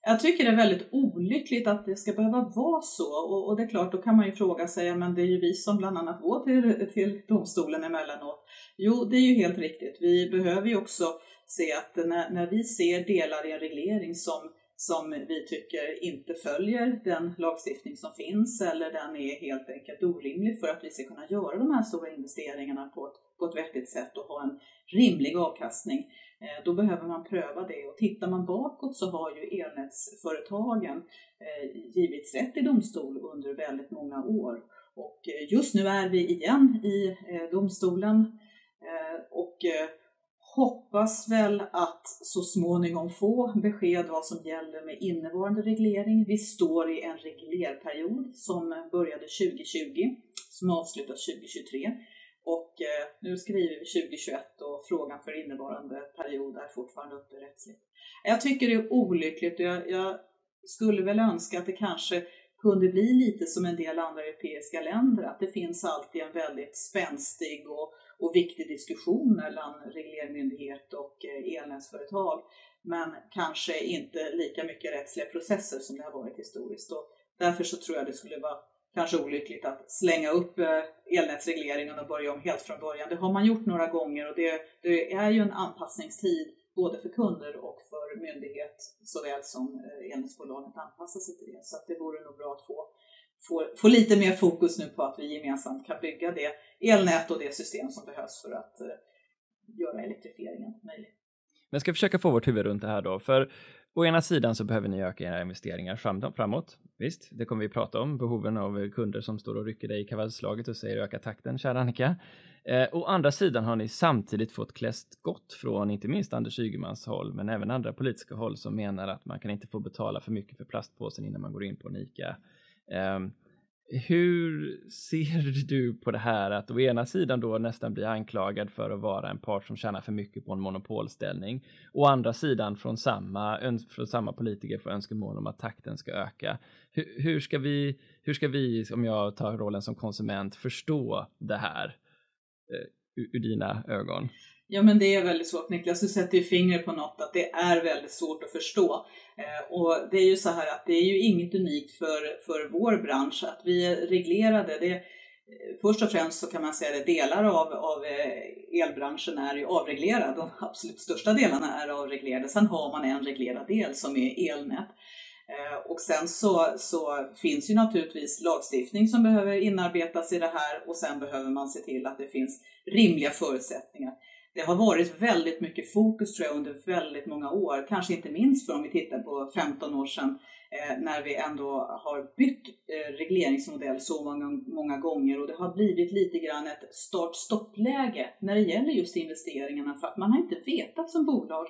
Jag tycker det är väldigt olyckligt att det ska behöva vara så och, och det är klart, då kan man ju fråga sig, men det är ju vi som bland annat går till, till domstolen emellanåt. Jo, det är ju helt riktigt. Vi behöver ju också se att när, när vi ser delar i en reglering som som vi tycker inte följer den lagstiftning som finns eller den är helt enkelt orimlig för att vi ska kunna göra de här stora investeringarna på ett, på ett vettigt sätt och ha en rimlig avkastning. Eh, då behöver man pröva det och tittar man bakåt så har ju elnätsföretagen eh, givits rätt i domstol under väldigt många år. Och eh, just nu är vi igen i domstolen och hoppas väl att så småningom få besked vad som gäller med innevarande reglering. Vi står i en reglerperiod som började 2020, som avslutas 2023. Och eh, nu skriver vi 2021 och frågan för innevarande period är fortfarande uppe rättsligt. Jag tycker det är olyckligt och jag, jag skulle väl önska att det kanske kunde bli lite som en del andra europeiska länder, att det finns alltid en väldigt spänstig och och viktig diskussion mellan reglermyndighet och eh, elnätsföretag. Men kanske inte lika mycket rättsliga processer som det har varit historiskt. Och därför så tror jag det skulle vara kanske olyckligt att slänga upp eh, elnätsregleringen och börja om helt från början. Det har man gjort några gånger och det, det är ju en anpassningstid både för kunder och för myndighet såväl som eh, elnätsbolaget anpassa sig till det. Så att det vore nog bra att få få, få lite mer fokus nu på att vi gemensamt kan bygga det elnät och det system som behövs för att eh, göra elektrifieringen möjlig. Men ska försöka få vårt huvud runt det här då, för å ena sidan så behöver ni öka era investeringar fram, framåt. Visst, det kommer vi prata om, behoven av kunder som står och rycker dig i kavallslaget och säger öka takten, kära Annika. Eh, å andra sidan har ni samtidigt fått klä skott från inte minst Anders Ygemans håll, men även andra politiska håll som menar att man kan inte få betala för mycket för plastpåsen innan man går in på en ICA Eh, hur ser du på det här att å ena sidan då nästan bli anklagad för att vara en part som tjänar för mycket på en monopolställning. Å andra sidan från samma, från samma politiker få önskemål om att takten ska öka. Hur, hur, ska vi, hur ska vi, om jag tar rollen som konsument, förstå det här eh, uh, ur, ur dina ögon? Ja men det är väldigt svårt Niklas, du sätter ju fingret på något att det är väldigt svårt att förstå. Eh, och det är ju så här att det är ju inget unikt för, för vår bransch att vi är reglerade. Det, eh, först och främst så kan man säga att delar av, av eh, elbranschen är ju avreglerad. De absolut största delarna är avreglerade. Sen har man en reglerad del som är elnät. Eh, och sen så, så finns ju naturligtvis lagstiftning som behöver inarbetas i det här och sen behöver man se till att det finns rimliga förutsättningar det har varit väldigt mycket fokus tror jag under väldigt många år, kanske inte minst för om vi tittar på 15 år sedan eh, när vi ändå har bytt eh, regleringsmodell så många, många gånger och det har blivit lite grann ett start-stopp-läge när det gäller just investeringarna för att man har inte vetat som bolag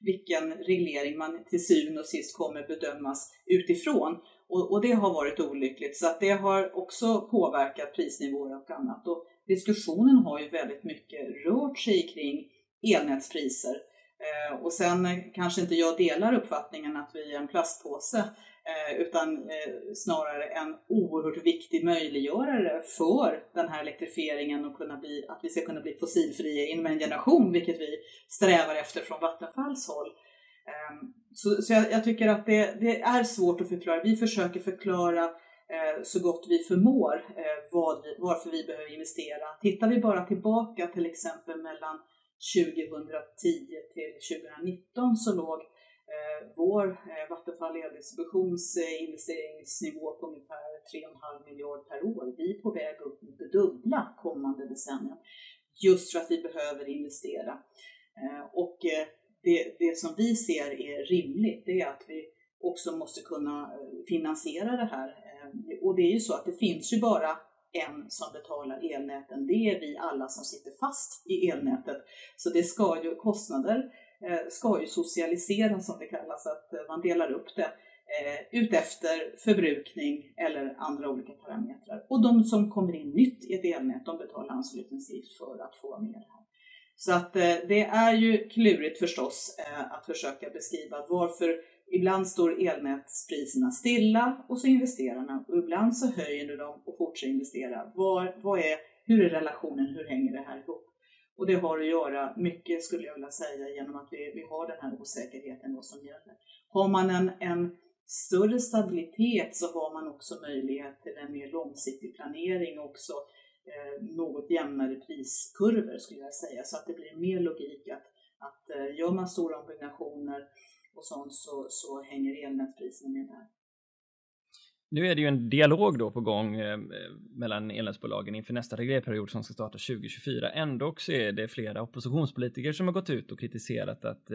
vilken reglering man till syvende och sist kommer bedömas utifrån. Och, och, det har varit olyckligt så att det har också påverkat prisnivåer och annat. Och diskussionen har ju väldigt mycket rört sig kring elnätspriser. Eh, och sen eh, kanske inte jag delar uppfattningen att vi är en plastpåse eh, utan eh, snarare en oerhört viktig möjliggörare för den här elektrifieringen och kunna bli, att vi ska kunna bli fossilfria inom en generation, vilket vi strävar efter från Vattenfalls håll. Ehm, så, så jag, jag, tycker att det, det, är svårt att förklara. Vi försöker förklara eh, så gott vi förmår eh, vad vi, varför vi behöver investera. Tittar vi bara tillbaka till exempel mellan 2010 till 2019 så låg eh, vår eh, Vattenfall eldistributions investeringsnivå på ungefär 3,5 miljarder per år. Vi är på väg upp mot det dubbla kommande decennium. Just för att vi behöver investera. Eh, och eh, det, det som vi ser är rimligt, det är att vi också måste kunna eh, finansiera det här. Eh, och det är ju så att det finns ju bara en som betalar elnäten. Det är vi alla som sitter fast i elnätet. Så det ska ju, kostnader eh, ska ju socialiseras som det kallas, att man delar upp det utefter förbrukning eller andra olika parametrar. Och de som kommer in nytt i ett elnät, de betalar anslutningsavgift för att få vara med här. Så att eh, det är ju klurigt förstås eh, att försöka beskriva varför ibland står elnätspriserna stilla och så investerar man och ibland så höjer du dem och fortsätter investera. Var, vad är, hur är relationen, hur hänger det här ihop? Och det har att göra mycket skulle jag vilja säga genom att vi, vi har den här osäkerheten vad som gäller. Har man en, en större stabilitet så har man också möjlighet till en mer långsiktig planering också Eh, Eh, något jämnare priskurvor skulle jag säga så att det blir mer logik att, att eh, gör man stora ombyggnationer och sånt så, så hänger elnätspriserna med där. Nu är det ju en dialog då på gång eh, mellan elnätsbolagen inför nästa reglerperiod som ska starta 2024. Ändå så är det flera oppositionspolitiker som har gått ut och kritiserat att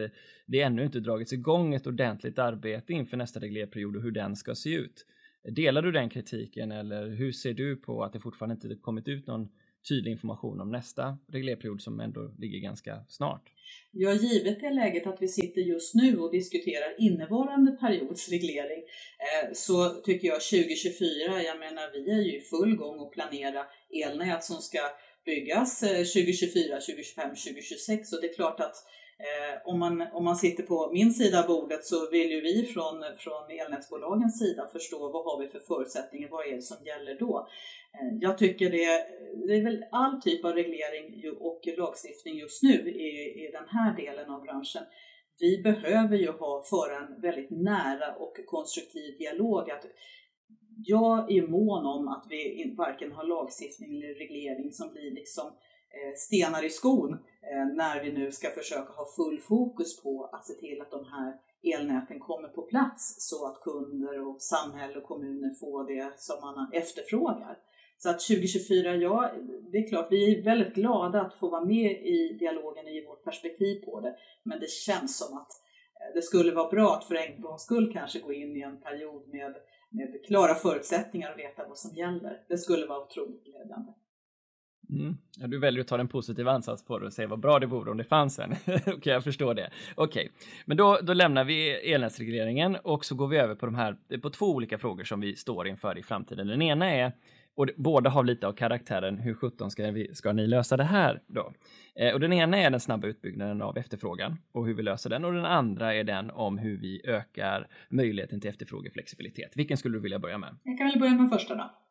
det ännu inte dragits igång ett ordentligt arbete inför nästa reglerperiod och hur den ska se ut. Delar du den kritiken eller hur ser du på att det fortfarande inte kommit ut någon tydlig information om nästa reglerperiod som ändå ligger ganska snart? Ja, givet det läget att vi sitter just nu och diskuterar innevarande periods reglering eh, så tycker jag 2024, jag menar vi är ju i full gång att planera elnät som ska byggas 2024, 2025, 2026 och det är klart att Eh, om, man, om man sitter på min sida av bordet så vill ju vi från, från elnätsbolagens sida förstå vad har vi för förutsättningar, vad är det som gäller då? Eh, jag tycker det, det är väl all typ av reglering och lagstiftning just nu i, i den här delen av branschen. Vi behöver ju ha, föra en väldigt nära och konstruktiv dialog. Att jag är mån om att vi varken har lagstiftning eller reglering som blir liksom Eh, stenar i skon Eh, när vi nu ska försöka ha full fokus på att se till att de här elnäten kommer på plats så att kunder och samhälle och kommuner får det som man efterfrågar. Så att 2024, ja, det är klart, vi är väldigt glada att få vara med i dialogen i vårt perspektiv på det, men det känns som att eh, det skulle vara bra att för en gångs skull kanske gå in i en period med, med klara förutsättningar och veta vad som gäller. Det skulle vara otroligt glädjande. Mm. Ja, du väljer att ta en positiv ansats på det och säga vad bra det vore om det fanns en. Okej, okay, jag förstår det. Okej, okay. men då, då lämnar vi elnätsregleringen och så går vi över på de här, på två olika frågor som vi står inför i framtiden. Den ena är, och båda har lite av karaktären, hur sjutton ska, vi, ska ni lösa det här då? Eh, och den ena är den snabba utbyggnaden av efterfrågan och hur vi löser den och den andra är den om hur vi ökar möjligheten till efterfrågeflexibilitet. Vilken skulle du vilja börja med? Jag kan väl börja med första då.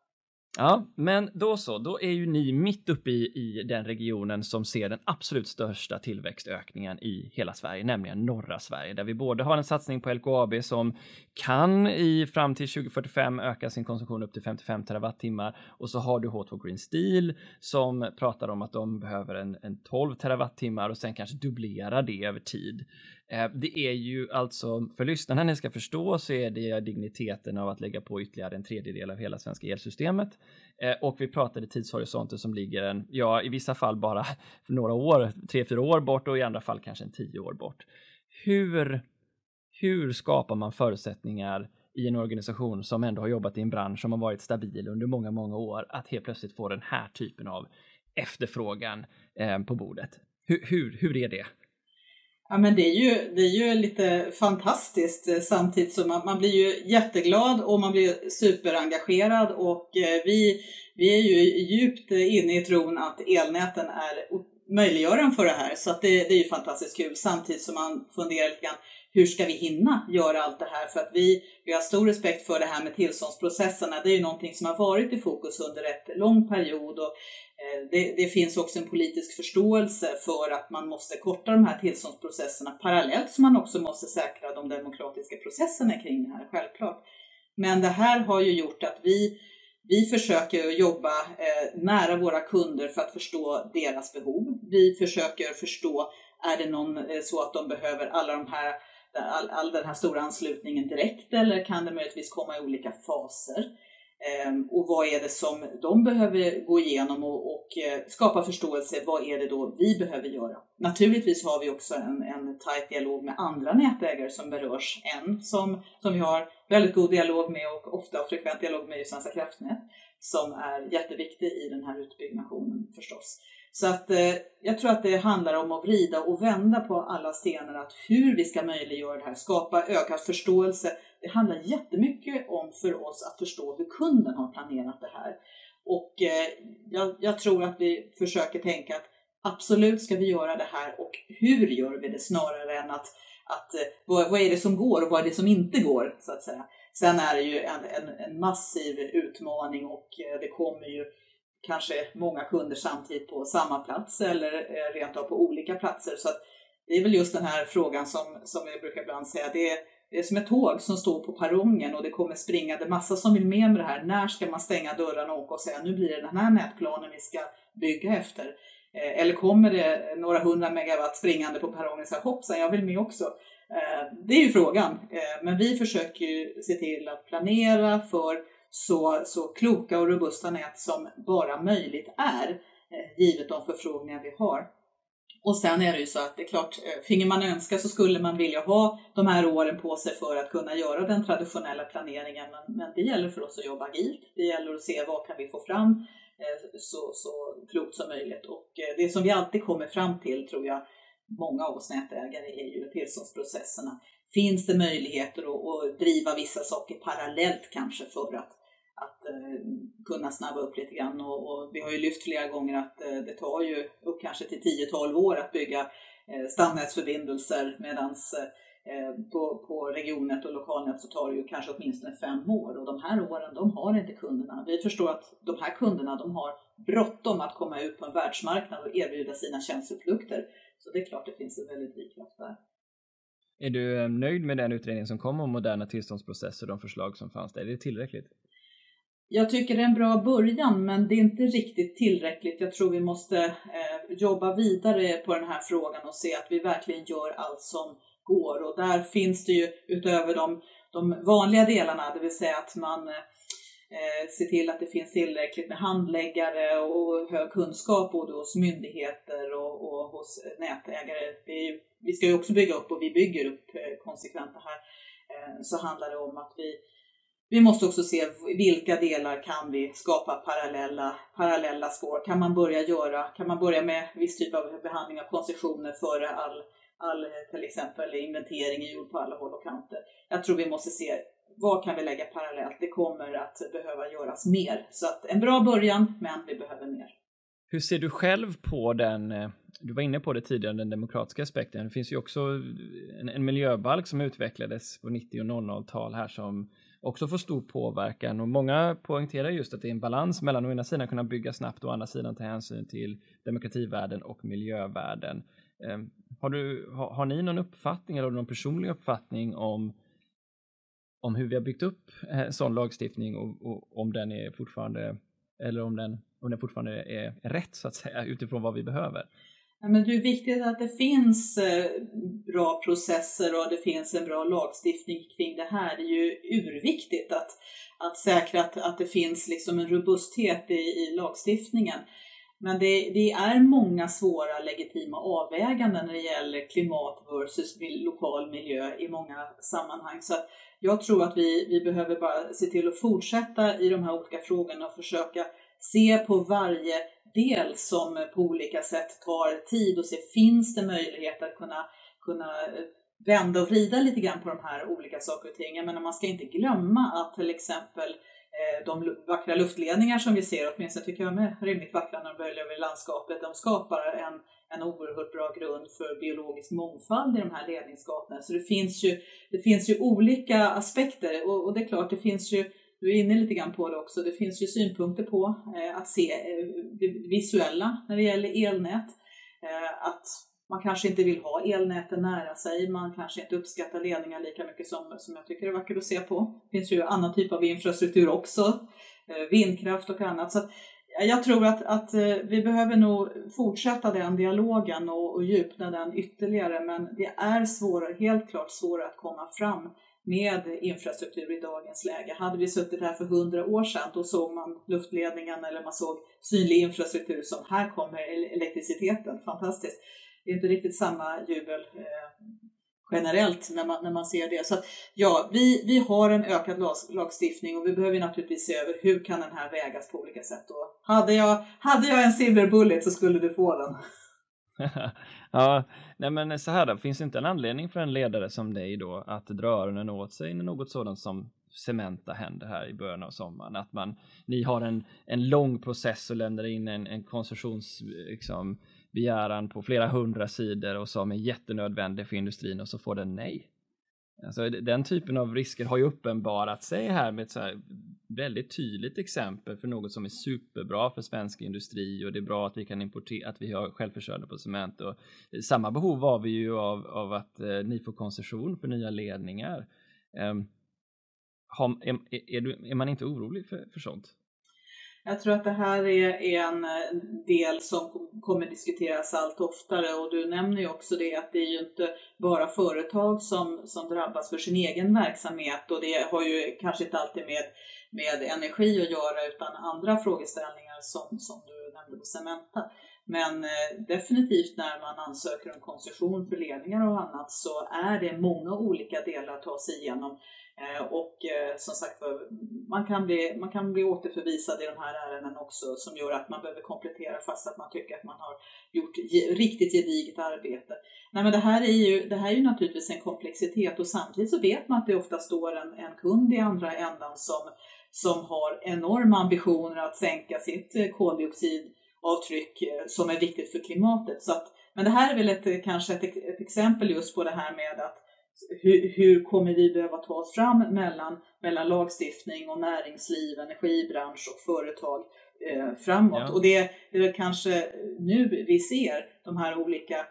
Ja, men då så, då är ju ni mitt uppe i, i den regionen som ser den absolut största tillväxtökningen i hela Sverige, nämligen norra Sverige, där vi både har en satsning på LKAB som kan i fram till 2045 öka sin konsumtion upp till 55 terawattimmar och så har du H2 Green Steel som pratar om att de behöver en, en 12 terawattimmar och sen kanske dubblera det över tid. Eh, det är ju alltså, för lyssnarna ni ska förstå så är det digniteten av att lägga på ytterligare en tredjedel av hela svenska elsystemet. Eh, och vi pratade tidshorisonter som ligger en, ja i vissa fall bara för några år, tre, fyra år bort och i andra fall kanske en tio år bort. Hur, hur skapar man förutsättningar i en organisation som ändå har jobbat i en bransch som har varit stabil under många, många år att helt plötsligt få den här typen av efterfrågan eh, på bordet? Hur, hur, hur är det? Ja men det är ju, det är ju lite fantastiskt eh, samtidigt som man, man blir ju jätteglad och man blir superengagerad och eh, vi, vi är ju djupt inne i tron att elnäten är möjliggöraren för det här så att det, det är ju fantastiskt kul samtidigt som man funderar lite grann hur ska vi hinna göra allt det här? För att vi, vi har stor respekt för det här med tillståndsprocesserna. Det är ju någonting som har varit i fokus under rätt lång period och Eh, det, det, finns också en politisk förståelse för att man måste korta de här tillståndsprocesserna parallellt som man också måste säkra de demokratiska processerna kring det här, självklart. Men det här har ju gjort att vi, vi försöker jobba eh, nära våra kunder för att förstå deras behov. Vi försöker förstå, är det någon eh, så att de behöver alla de här all, all den här stora anslutningen direkt eller kan det möjligtvis komma i olika faser? Ehm, och vad är det som de behöver gå igenom och, och, eh, skapa förståelse, vad är det då vi behöver göra? Naturligtvis har vi också en, en tajt dialog med andra nätägare som berörs. En som, som vi har väldigt god dialog med och ofta frekvent dialog med är Svenska kraftnät som är jätteviktig i den här utbyggnationen förstås. Så att eh, jag tror att det handlar om att vrida och vända på alla stenar, att hur vi ska möjliggöra det här, skapa ökad förståelse. Det handlar jättemycket om för oss att förstå hur kunden har planerat det här. Och eh, jag, jag tror att vi försöker tänka att absolut ska vi göra det här och hur gör vi det snarare än att, att eh, vad, vad är det som går och vad är det som inte går så att säga. Sen är det ju en, en, en massiv utmaning och eh, det kommer ju kanske många kunder samtidigt på samma plats eller eh, rent av på olika platser. Så det är väl just den här frågan som, som jag brukar ibland säga, det är, det är som ett tåg som står på perrongen och det kommer springande massa som vill med med det här. När ska man stänga dörrarna och åka och säga nu blir det den här nätplanen vi ska bygga efter? Eh, eller kommer det några hundra megawatt springande på perrongen och säger hoppsan, jag vill med också. Eh, det är ju frågan. Men vi försöker ju se till att planera för så, så kloka och robusta nät som bara möjligt är, eh, givet de förfrågningar vi har. Och sen är det ju så att det är klart, eh, finge man önska så skulle man vilja ha de här åren på sig för att kunna göra den traditionella planeringen. Men, men det gäller för oss att jobba agilt. Det gäller att se vad kan vi få fram eh, så, så klokt som möjligt. Och det som vi alltid kommer fram till, tror jag, många av oss nätägare, är ju tillståndsprocesserna. Finns det möjligheter att, att driva vissa saker parallellt kanske för att att eh, kunna snabba upp lite grann. Och, och, vi har ju lyft flera gånger att eh, det tar ju upp kanske till 10-12 år att bygga eh, stamnätsförbindelser medan eh, på, på regionnät och lokalnät så tar det ju kanske åtminstone fem år och de här åren de har inte kunderna. Vi förstår att de här kunderna de har bråttom att komma ut på en världsmarknad och erbjuda sina tjänsteprodukter. Så det är klart det finns en väldigt drivkraft där. Är du eh, nöjd med den utredning som kom om moderna tillståndsprocesser och de förslag som fanns där? Är det tillräckligt? Jag tycker det är en bra början men det är inte riktigt tillräckligt. Jag tror vi måste eh, jobba vidare på den här frågan och se att vi verkligen gör allt som går. Och där finns det ju utöver de, de vanliga delarna, det vill säga att man eh, ser till att det finns tillräckligt med handläggare och hög kunskap både hos myndigheter och, och hos nätägare. Vi, vi ska ju också bygga upp och vi bygger upp eh, konsekvent det här. Eh, så handlar det om att vi vi måste också se vilka delar kan vi skapa parallella, parallella spår. Kan man börja göra, kan man börja med viss typ av behandling av koncessioner före all, all till exempel inventering är gjord på alla håll och kanter. Jag tror vi måste se vad kan vi lägga parallellt? Det kommer att behöva göras mer. Så att en bra början, men vi behöver mer. Hur ser du själv på den, du var inne på det tidigare, den demokratiska aspekten. Det finns ju också en, en miljöbalk som utvecklades på 90 och 00-tal här som också får stor påverkan och många poängterar just att det är en balans mellan å ena sidan kunna bygga snabbt och å andra sidan ta hänsyn till demokrativärden och miljövärden. Ehm, har, du, har, har ni någon uppfattning eller någon personlig uppfattning om, om hur vi har byggt upp eh, sån lagstiftning och, och, om den är fortfarande eller om den, om den fortfarande är rätt så att säga utifrån vad vi behöver? Ja, men det är viktigt att det finns eh, bra processer och det finns en bra lagstiftning kring det här. Det är ju urviktigt att, att säkra att, att det finns liksom en robusthet i, i lagstiftningen. Men det, det, är många svåra legitima avväganden när det gäller klimat versus lokal miljö i många sammanhang. Så jag tror att vi, vi behöver bara se till att fortsätta i de här olika frågorna och försöka se på varje del som på olika sätt tar tid och se finns det möjlighet att kunna, kunna eh, vända och vrida lite grann på de här olika saker och ting. Men man ska inte glömma att till exempel eh, de vackra luftledningar som vi ser, åtminstone tycker jag är rimligt vackra när de böljar över landskapet, de skapar en, en oerhört bra grund för biologisk mångfald i de här ledningsgatorna. Så det finns ju, det finns ju olika aspekter och, och det är klart, det finns ju du är inne lite grann på det också. Det finns ju synpunkter på eh, att se eh, det visuella när det gäller elnät. Eh, att man kanske inte vill ha elnäten nära sig, man kanske inte uppskattar ledningar lika mycket som, som jag tycker är vackert att se på. Det finns ju annan typ av infrastruktur också, vindkraft och annat. Så jag tror att, att vi behöver nog fortsätta den dialogen och, och djupna den ytterligare, men det är svårare, helt klart svårare att komma fram med infrastruktur i dagens läge. Hade vi suttit här för hundra år sedan då såg man luftledningen eller man såg synlig infrastruktur som här kommer elektriciteten, fantastiskt. Det är inte riktigt samma jubel eh, generellt när man, när man ser det. Så att, ja, vi, vi har en ökad lagstiftning och vi behöver naturligtvis se över hur kan den här vägas på olika sätt. Och hade, jag, hade jag en silver bullet så skulle du få den. ja, nej men så här då, finns inte en anledning för en ledare som dig då att dra öronen åt sig när något sådant som Cementa händer här i början av sommaren? Att man, ni har en, en lång process och lämnar in en, en koncessions, liksom, begäran på flera hundra sidor och som är jättenödvändig för industrin och så får den nej. Alltså, den typen av risker har ju uppenbarat sig här med ett så här väldigt tydligt exempel för något som är superbra för svensk industri och det är bra att vi kan importera, att vi har självförsörjande på cement och eh, samma behov har vi ju av, av att eh, ni får koncession för nya ledningar. Eh, har, är, är, är man inte orolig för, för sånt? Jag tror att det här är en eh, del som kommer diskuteras allt oftare och du nämner ju också det att det är ju inte bara företag som, som drabbas för sin egen verksamhet och det har ju kanske inte alltid med, med energi att göra utan andra frågeställningar som, som du nämnde på Cementa. Men eh, definitivt när man ansöker om koncession för ledningar och annat så är det många olika delar att ta sig igenom Eh, och eh, som sagt man kan, bli, man kan bli återförvisad i de här ärendena också som gör att man behöver komplettera fast att man tycker att man har gjort riktigt gediget arbete. Nej, men det, här är ju, det här är ju naturligtvis en komplexitet och samtidigt så vet man att det ofta står en, en kund i andra ändan som, som har enorma ambitioner att sänka sitt eh, koldioxidavtryck som är viktigt för klimatet. Så att, men det här är väl ett, kanske ett, ett exempel just på det här med att hur, hur, kommer vi behöva ta oss fram mellan, mellan lagstiftning och näringsliv, energibransch och företag eh, framåt? Ja. Och det, det är kanske nu vi ser de här olika,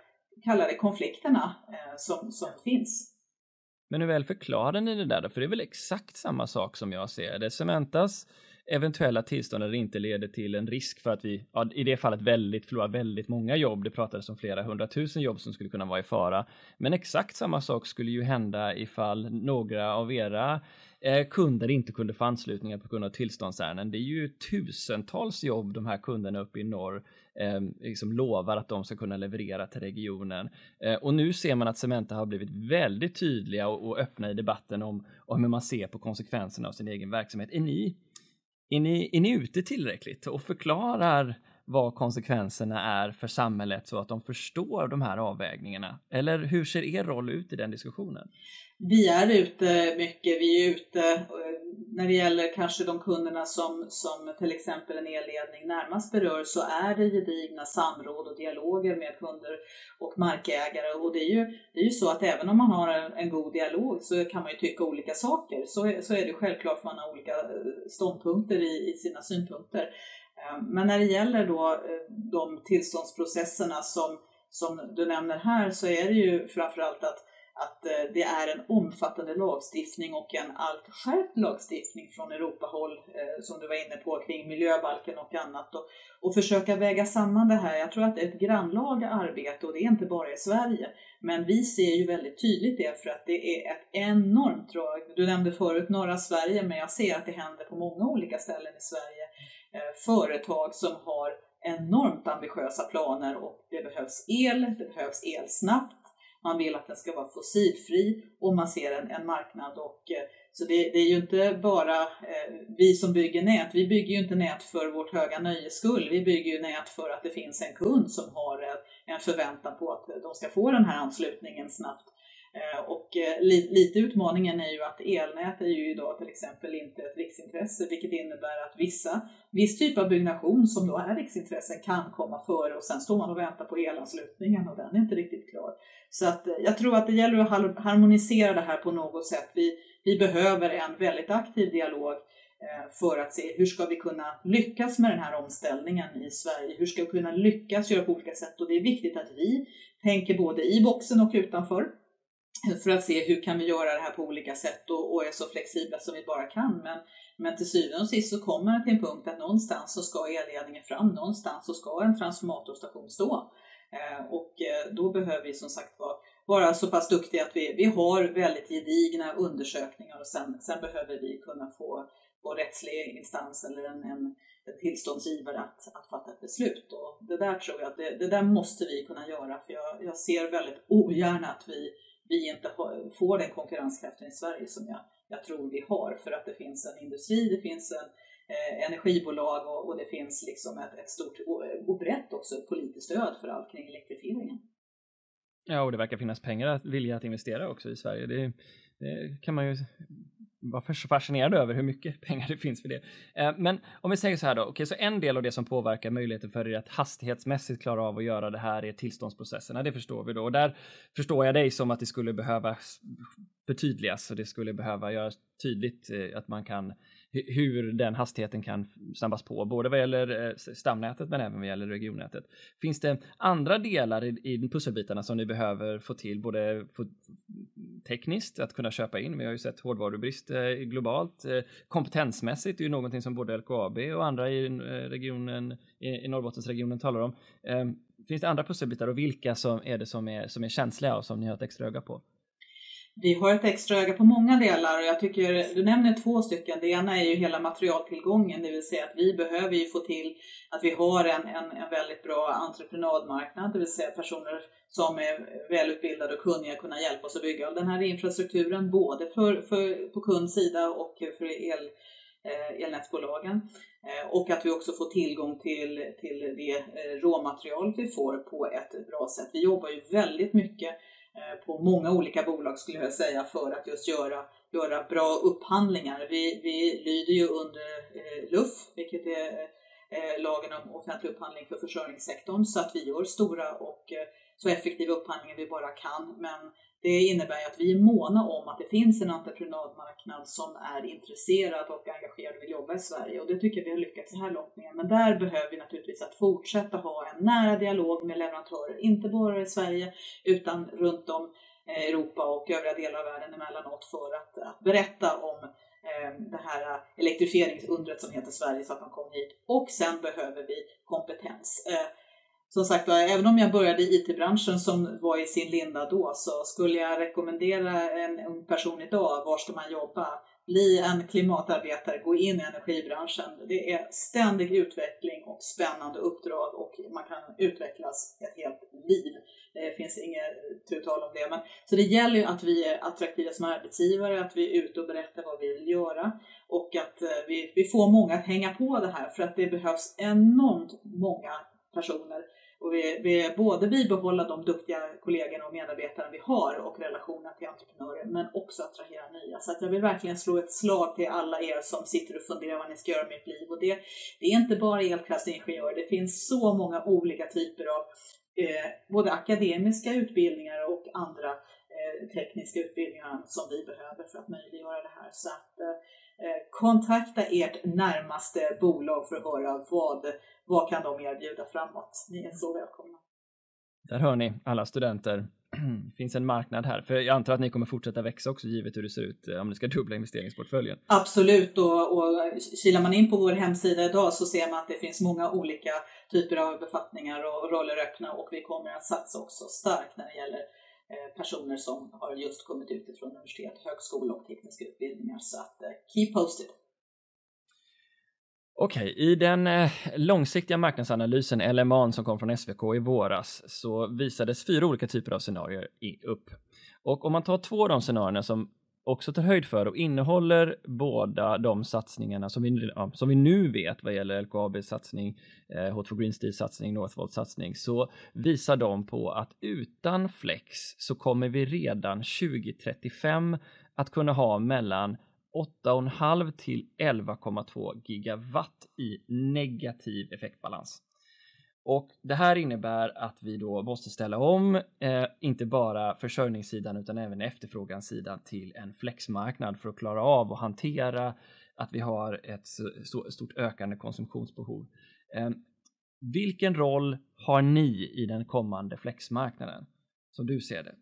kallade konflikterna eh, som, som finns. Men hur väl förklarar ni det där då? För det är väl exakt samma sak som jag ser det. Cementas eventuella tillstånd där det inte leder till en risk för att vi, ja, i det fallet väldigt, förlorar väldigt många jobb. Det pratades om flera hundratusen jobb som skulle kunna vara i fara. Men exakt samma sak skulle ju hända ifall några av era eh, kunder inte kunde få anslutningar på grund av tillståndsärenden. Det är ju tusentals jobb de här kunderna uppe i norr eh, liksom lovar att de ska kunna leverera till regionen. Eh, och nu ser man att Cementa har blivit väldigt tydliga och, och öppna i debatten om, om hur man ser på konsekvenserna av sin egen verksamhet. Är ni är ni, är ni ute tillräckligt och förklarar vad konsekvenserna är för samhället så att de förstår de här avvägningarna? Eller hur ser er roll ut i den diskussionen? Vi är ute mycket. Vi är ute eh, när det gäller kanske de kunderna som, som till exempel en elledning närmast berör så är det gedigna samråd och dialoger med kunder och markägare. Och det är ju, det är ju så att även om man har en, en god dialog så kan man ju tycka olika saker. Så, så är det självklart att man har olika eh, ståndpunkter i, i sina synpunkter. Eh, men när det gäller då de tillståndsprocesserna som, som du nämner här så är det ju framförallt att att eh, det är en omfattande lagstiftning och en allt skärpt lagstiftning från Europahåll eh, som du var inne på kring miljöbalken och annat och, och försöka väga samman det här. Jag tror att det är ett grannlaga arbete och det är inte bara i Sverige. Men vi ser ju väldigt tydligt det för att det är ett enormt drag. Du nämnde förut norra Sverige men jag ser att det händer på många olika ställen i Sverige. Eh, företag som har enormt ambitiösa planer och det behövs el, det behövs el snabbt man vill att den ska vara fossilfri och man ser en, en marknad. Och, eh, så det, det, är ju inte bara eh, vi som bygger nät. Vi bygger ju inte nät för vårt höga nöjes skull. Vi bygger ju nät för att det finns en kund som har en förväntan på att de ska få den här anslutningen snabbt. Eh, och eh, lite utmaningen är ju att elnät är ju idag till exempel inte ett riksintresse, vilket innebär att vissa, viss typ av byggnation som då är riksintressen kan komma före och sen står man och väntar på elanslutningen och den är inte riktigt klar. Så att eh, jag tror att det gäller att harmonisera det här på något sätt. Vi, vi behöver en väldigt aktiv dialog eh, för att se hur ska vi kunna lyckas med den här omställningen i Sverige? Hur ska vi kunna lyckas göra på olika sätt? Och det är viktigt att vi tänker både i boxen och utanför eh, för att se hur kan vi göra det här på olika sätt och, och är så flexibla som vi bara kan. Men, men till syvende och sist så kommer det till en punkt att någonstans så ska elledningen fram, någonstans så ska en transformatorstation stå. Eh, och eh, då behöver vi som sagt vara, vara så pass duktiga att vi, vi har väldigt gedigna undersökningar och sen, sen behöver vi kunna få, vår rättslig instans eller en, en tillståndsgivare att, att fatta ett beslut. Och det där tror jag att det, det där måste vi kunna göra för jag, jag ser väldigt ogärna att vi vi inte får den konkurrenskraften i Sverige som jag, jag tror vi har för att det finns en industri, det finns en eh, energibolag och, och, det finns liksom ett, ett stort och brett också politiskt stöd för allt kring elektrifieringen. Ja, och det verkar finnas pengar att vilja att investera också i Sverige. Det, det kan man ju vara så fascinerad över hur mycket pengar det finns för det. Eh, men om vi säger så här då, okay, så en del av det som påverkar möjligheten för er att hastighetsmässigt klara av att göra det här är tillståndsprocesserna. Det förstår vi då och där förstår jag dig som att det skulle behöva förtydligas och det skulle behöva göras tydligt eh, att man kan hur den hastigheten kan snabbas på, både vad gäller eh, stamnätet men även vad gäller regionnätet. Finns det andra delar i, i pusselbitarna som ni behöver få till, både tekniskt, att kunna köpa in, vi har ju sett hårdvarubrist eh, globalt, eh, kompetensmässigt, det är ju någonting som både LKAB och andra i regionen, i, Norrbottensregionen talar om. Ehm, finns det andra pusselbitar och vilka som är det som är, som är känsliga och som ni har ett extra öga på? Vi har ett extra öga på många delar och jag tycker du nämner två stycken. Det ena är ju hela materialtillgången, det vill säga att vi behöver ju få till att vi har en, en, en väldigt bra entreprenadmarknad, det vill säga personer som är välutbildade och kunniga kunna hjälpa oss att bygga den här infrastrukturen, både för, för, på kundsida och för el, eh, elnätsbolagen. Eh, och att vi också får tillgång till, till det eh, råmaterial vi får på ett bra sätt. Vi jobbar ju väldigt mycket Eh, på många olika bolag skulle jag säga för att just göra, göra bra upphandlingar. Vi, vi lyder ju under eh, LUF, vilket är eh, lagen om offentlig upphandling för försörjningssektorn, så att vi gör stora och eh, så effektiva upphandlingar vi bara kan. Men det innebär att vi är måna om att det finns en entreprenadmarknad som är intresserad och engagerad och vill jobba i Sverige och det tycker jag vi har lyckats så här långt med. Men där behöver vi naturligtvis att fortsätta ha en nära dialog med leverantörer, inte bara i Sverige utan runt om eh, Europa och övriga delar av världen emellanåt för att, att berätta om eh, det här elektrifieringsundret som heter Sverige så att de kom hit. Och sen behöver vi kompetens. Eh, som sagt även om jag började i IT-branschen som var i sin linda då, så skulle jag rekommendera en ung person idag, var ska man jobba? Bli en klimatarbetare, gå in i energibranschen. Det är ständig utveckling och spännande uppdrag och man kan utvecklas ett helt liv. Det finns inget tu tal om det. Men, så det gäller ju att vi är attraktiva som arbetsgivare, att vi är ute och berättar vad vi vill göra och att eh, vi, vi får många att hänga på det här för att det behövs enormt många personer och vi, vi både bibehålla de duktiga kollegorna och medarbetarna vi har och relationerna till entreprenörer, men också attrahera nya. Så att jag vill verkligen slå ett slag till alla er som sitter och funderar vad ni ska göra med ert liv. Och det, det är inte bara elkraftingenjörer, det finns så många olika typer av eh, både akademiska utbildningar och andra eh, tekniska utbildningar som vi behöver för att möjliggöra det här. Så att, eh, eh kontakta ert närmaste bolag för att höra vad vad kan de erbjuda framåt? Ni är så välkomna. Där hör ni alla studenter. Det finns en marknad här, för jag antar att ni kommer fortsätta växa också givet hur det ser ut eh, om ni ska dubbla investeringsportföljen. Absolut, och, och kilar man in på vår hemsida idag så ser man att det finns många olika typer av befattningar och roller öppna och vi kommer att satsa också starkt när det gäller eh, personer som har just kommit ut ifrån universitet, högskola och tekniska utbildningar. Så att eh, keep posted! Okej, okay, i den eh, långsiktiga marknadsanalysen LMAn som kom från SVK i våras så visades fyra olika typer av scenarier upp. Och om man tar två av de scenarierna som också tar höjd för och innehåller båda de satsningarna som vi, ja, som vi nu vet vad gäller LKABs satsning, eh, Hot Green Steel satsning, Northvolt satsning, så visar de på att utan flex så kommer vi redan 2035 att kunna ha mellan 8,5 till 11,2 gigawatt i negativ effektbalans. Och det här innebär att vi då måste ställa om, eh, inte bara försörjningssidan utan även efterfrågansidan till en flexmarknad för att klara av och hantera att vi har ett stort ökande konsumtionsbehov. Eh, vilken roll har ni i den kommande flexmarknaden som du ser det?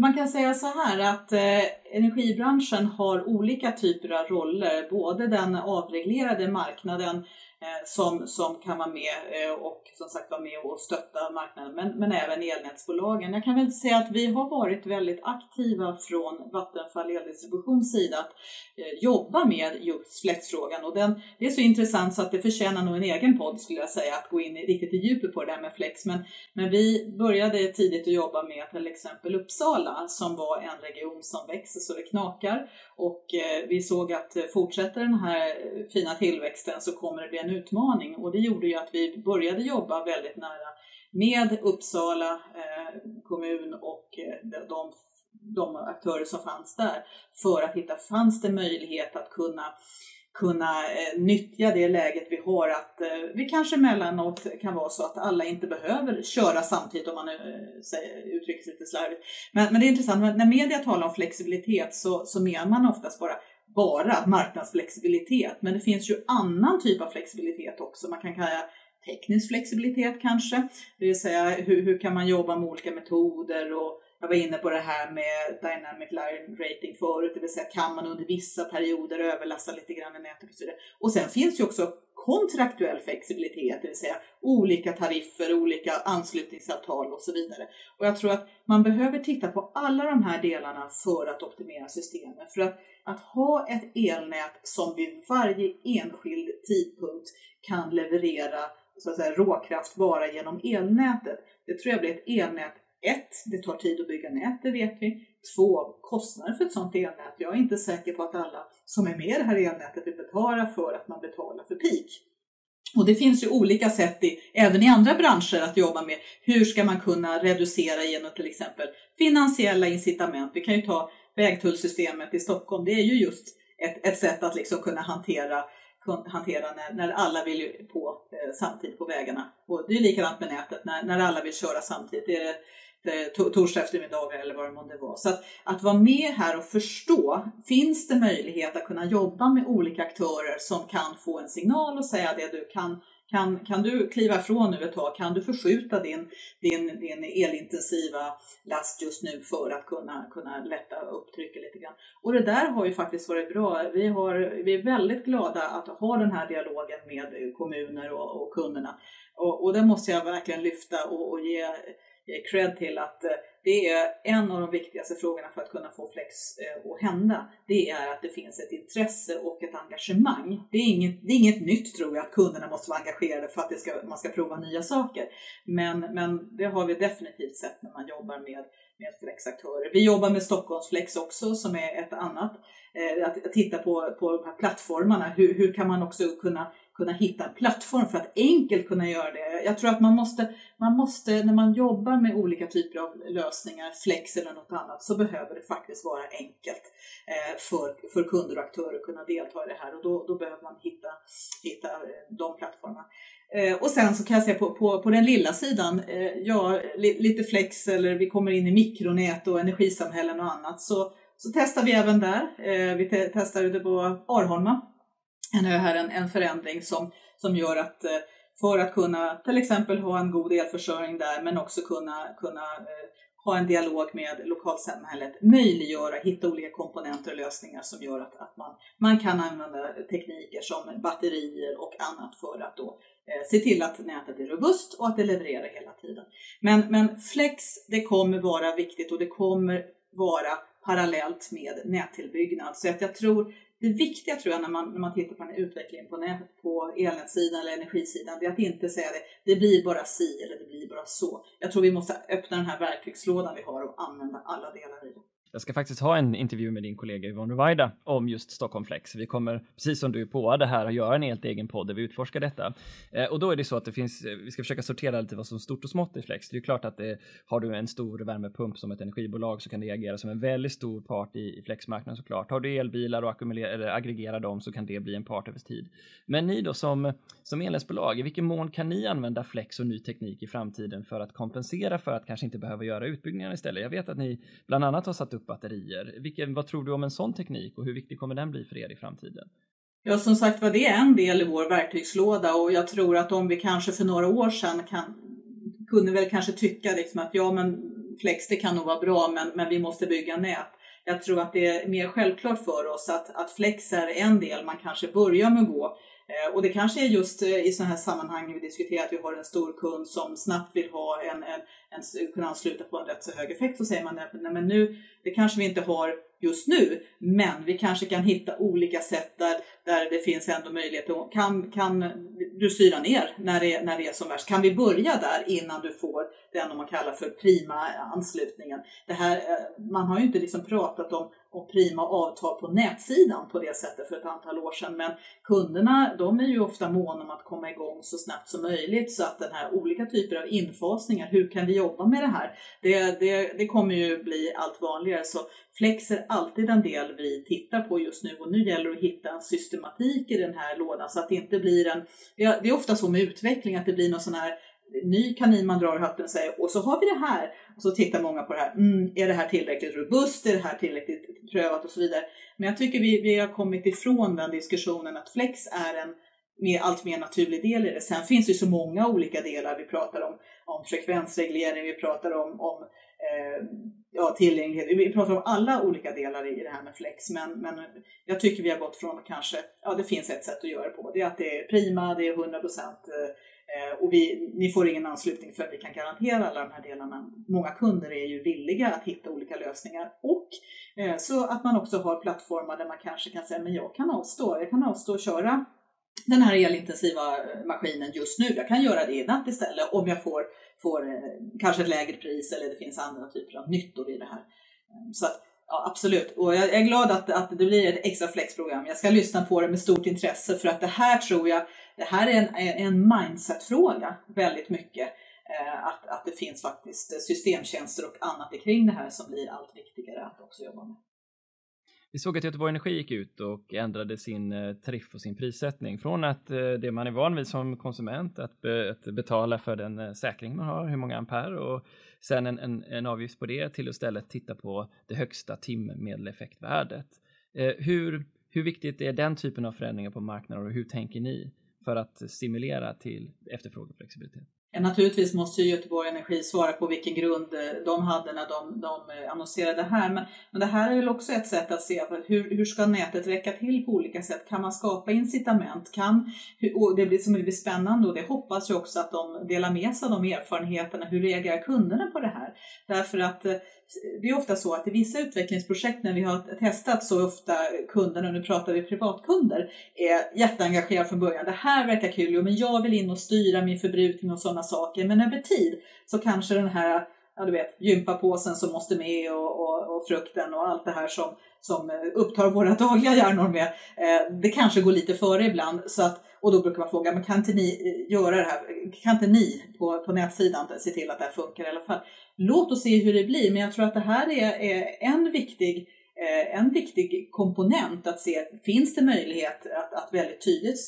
Man kan säga så här att eh, energibranschen har olika typer av roller, både den avreglerade marknaden Eh, som, som kan vara med eh, och som sagt vara med och stötta marknaden, men, men även elnätsbolagen. Jag kan väl säga att vi har varit väldigt aktiva från Vattenfall Eldistributions sida att eh, jobba med just flexfrågan och den, det är så intressant så att det förtjänar nog en egen podd skulle jag säga att gå in i, riktigt i djupet på det där med flex. Men, men vi började tidigt att jobba med till exempel Uppsala som var en region som växer så det knakar och eh, vi såg att fortsätter den här fina tillväxten så kommer det bli en utmaning och det gjorde ju att vi började jobba väldigt nära med Uppsala eh, kommun och eh, de, de aktörer som fanns där för att hitta, fanns det möjlighet att kunna kunna eh, nyttja det läget vi har att eh, vi kanske emellanåt kan vara så att alla inte behöver köra samtidigt om man eh, uttrycker sig lite slarvigt. Men, men det är intressant, när media talar om flexibilitet så, så menar man oftast bara bara marknadsflexibilitet, men det finns ju annan typ av flexibilitet också. Man kan kalla teknisk flexibilitet kanske, det vill säga hur, hur kan man jobba med olika metoder och jag var inne på det här med Dynamic Line Rating förut, det vill säga kan man under vissa perioder överlasta lite grann i nätet och så vidare. Och sen finns ju också kontraktuell flexibilitet, det vill säga olika tariffer, olika anslutningsavtal och så vidare. Och jag tror att man behöver titta på alla de här delarna för att optimera systemet. För att, att ha ett elnät som vid varje enskild tidpunkt kan leverera så att säga, råkraft bara genom elnätet. Det tror jag blir ett elnät ett, det tar tid att bygga nät, det vet vi. Två, kostnader för ett sådant elnät. Jag är inte säker på att alla som är med i det här elnätet vill betala för att man betalar för peak. Och det finns ju olika sätt, i, även i andra branscher, att jobba med hur ska man kunna reducera genom till exempel finansiella incitament. Vi kan ju ta vägtullsystemet i Stockholm, det är ju just ett, ett sätt att liksom kunna hantera hantera när, när alla vill på eh, samtidigt på vägarna. Och det är likadant med nätet, när, när alla vill köra samtidigt. Det är Eh, torsdag eftermiddagar eller vad det månde vara. Så att, att vara med här och förstå, finns det möjlighet att kunna jobba med olika aktörer som kan få en signal och säga det du kan kan, kan du kliva ifrån nu ett tag? Kan du förskjuta din, din, din elintensiva last just nu för att kunna, kunna lätta upp trycket lite grann? Och det där har ju faktiskt varit bra. Vi, har, vi är väldigt glada att ha den här dialogen med kommuner och, och kunderna. Och, och det måste jag verkligen lyfta och, och ge cred till att eh, det är en av de viktigaste frågorna för att kunna få flex eh, att hända. Det är att det finns ett intresse och ett engagemang. Det är inget, det är inget nytt tror jag att kunderna måste vara engagerade för att det ska, man ska prova nya saker. Men, men det har vi definitivt sett när man jobbar med, med flexaktörer. Vi jobbar med Stockholmsflex också som är ett annat. Eh, att, att titta på, på de här plattformarna. Hur, hur kan man också kunna kunna hitta en plattform för att enkelt kunna göra det. Jag tror att man måste, man måste, när man jobbar med olika typer av lösningar, flex eller något annat, så behöver det faktiskt vara enkelt eh, för, för kunder och aktörer att kunna delta i det här och då, då behöver man hitta, hitta eh, de plattformarna. Eh, och sen så kan jag säga på, på, på den lilla sidan, ja, lite flex eller vi kommer in i mikronät och energisamhällen och annat, så, så testar vi även där. Vi testade det på Arholma en, här en, en förändring som, som gör att eh, för att kunna till exempel ha en god elförsörjning där men också kunna, kunna eh, ha en dialog med lokalsamhället, möjliggöra, hitta olika komponenter och lösningar som gör att, att man, man kan använda tekniker som batterier och annat för att då eh, se till att nätet är robust och att det levererar hela tiden. Men, men flex, det kommer vara viktigt och det kommer vara parallellt med nättillbyggnad. Så att jag tror det viktiga tror jag när man, när man tittar på den här utvecklingen på, nät, på elnätssidan eller energisidan, det är att inte säga det, det blir bara si eller det blir bara så. Jag tror vi måste öppna den här verktygslådan vi har och använda alla delar i den. Jag ska faktiskt ha en intervju med din kollega Yvonne Ruwaida om just Stockholm Flex. Vi kommer, precis som du är på det här, att göra en helt egen podd där vi utforskar detta. Eh, och då är det så att det finns, eh, vi ska försöka sortera lite vad som är stort och smått i Flex. Det är klart att det, har du en stor värmepump som ett energibolag så kan det agera som en väldigt stor part i, i Flexmarknaden såklart. Har du elbilar och eller aggregerar dem så kan det bli en part över tid. Men ni då som, som elnätsbolag, i vilken mån kan ni använda Flex och ny teknik i framtiden för att kompensera för att kanske inte behöva göra utbyggnaden istället? Jag vet att ni bland annat har satt upp upp batterier. Vilken, vad tror du om en sån teknik och hur viktig kommer den bli för er i framtiden? Ja, som sagt var, det är en del i vår verktygslåda och jag tror att om vi kanske för några år sedan kan, kunde väl kanske tycka liksom att ja, men flex det kan nog vara bra, men, men vi måste bygga nät. Jag tror att det är mer självklart för oss att, att flex är en del man kanske börjar med att gå Eh, och det kanske är just eh, i sådana här sammanhang vi diskuterar att vi har en stor kund som snabbt vill ha en, en, en, kunna ansluta på en rätt så hög effekt. Så säger man att nej, men nu, det kanske vi inte har just nu, men vi kanske kan hitta olika sätt där, där det finns ändå möjlighet kan, kan du styra ner när det, när det är som värst? Kan vi börja där innan du får den man kallar för prima anslutningen? Det här, eh, man har ju inte liksom pratat om och prima avtal på nätsidan på det sättet för ett antal år sedan. Men kunderna de är ju ofta måna om att komma igång så snabbt som möjligt så att den här olika typer av infasningar, hur kan vi jobba med det här? Det, det, det kommer ju bli allt vanligare. Så Flex är alltid en del vi tittar på just nu och nu gäller det att hitta en systematik i den här lådan så att det inte blir en, det är ofta så med utveckling att det blir någon sån här ny kanin man drar i hatten och säger och så har vi det här. Och så tittar många på det här. Mm, är det här tillräckligt robust? Är det här tillräckligt prövat och så vidare. Men jag tycker vi, vi har kommit ifrån den diskussionen att flex är en mer, allt mer naturlig del i det. Sen finns det ju så många olika delar. Vi pratar om, om frekvensreglering, vi pratar om, om eh, ja, tillgänglighet. Vi pratar om alla olika delar i det här med flex. Men, men jag tycker vi har gått från kanske, ja det finns ett sätt att göra det på. Det är att det är prima, det är 100 procent Eh, Eh, och vi, ni får ingen anslutning för att vi kan garantera alla de här delarna. Många kunder är ju villiga att hitta olika lösningar och eh, så att man också har plattformar där man kanske kan säga men jag kan avstå, jag kan avstå och köra den här elintensiva eh, maskinen just nu. Jag kan göra det i natt istället om jag får, får eh, kanske ett lägre pris eller det finns andra typer av nyttor i det här. Så att, Ja, absolut. Och jag är glad att, att det blir ett extra flexprogram. Jag ska lyssna på det med stort intresse för att det här tror jag, det här är en, en mindset-fråga väldigt mycket. Eh, att, att det finns faktiskt systemtjänster och annat kring det här som blir allt viktigare att också jobba med. Vi såg att Göteborg Energi gick ut och ändrade sin eh, tariff och sin prissättning från att eh, det man är van vid som konsument att, betala för den eh, säkring man har, hur många ampere och sen en, en, en avgift på det till att istället titta på det högsta timmedeleffektvärdet. Hur, hur viktigt är den typen av förändringar på marknaden och hur tänker ni för att stimulera till efterfrågeflexibilitet? Naturligtvis måste Göteborg Energi svara på vilken grund eh, de hade när de, de eh, annonserade det här. Men, men det här är väl också ett sätt att se hur, hur ska nätet räcka till på olika sätt? Kan man skapa incitament? Kan, och det blir, som blir spännande och det hoppas jag också att de delar med sig av de erfarenheterna. Hur reagerar kunderna på det här? Därför att eh, det är ofta så att i vissa utvecklingsprojekt när vi har testat så ofta kunderna, nu pratar vi privatkunder, är jätteengagerade från början. Det här verkar kul, men jag vill in och styra min förbrukning och sådana saker. Men över tid så kanske den här ja, du vet, gympapåsen som måste med och, och, och, frukten och allt det här som, som eh, upptar våra dagliga hjärnor med. Eh, det kanske går lite före ibland. Så att, och då brukar man fråga, men kan inte ni eh, göra det här? Kan inte ni på, på nätsidan se till att det här funkar i alla fall? Låt oss se hur det blir, men jag tror att det här är, är en viktig eh, en viktig komponent att se, finns det möjlighet att, att väldigt tydligt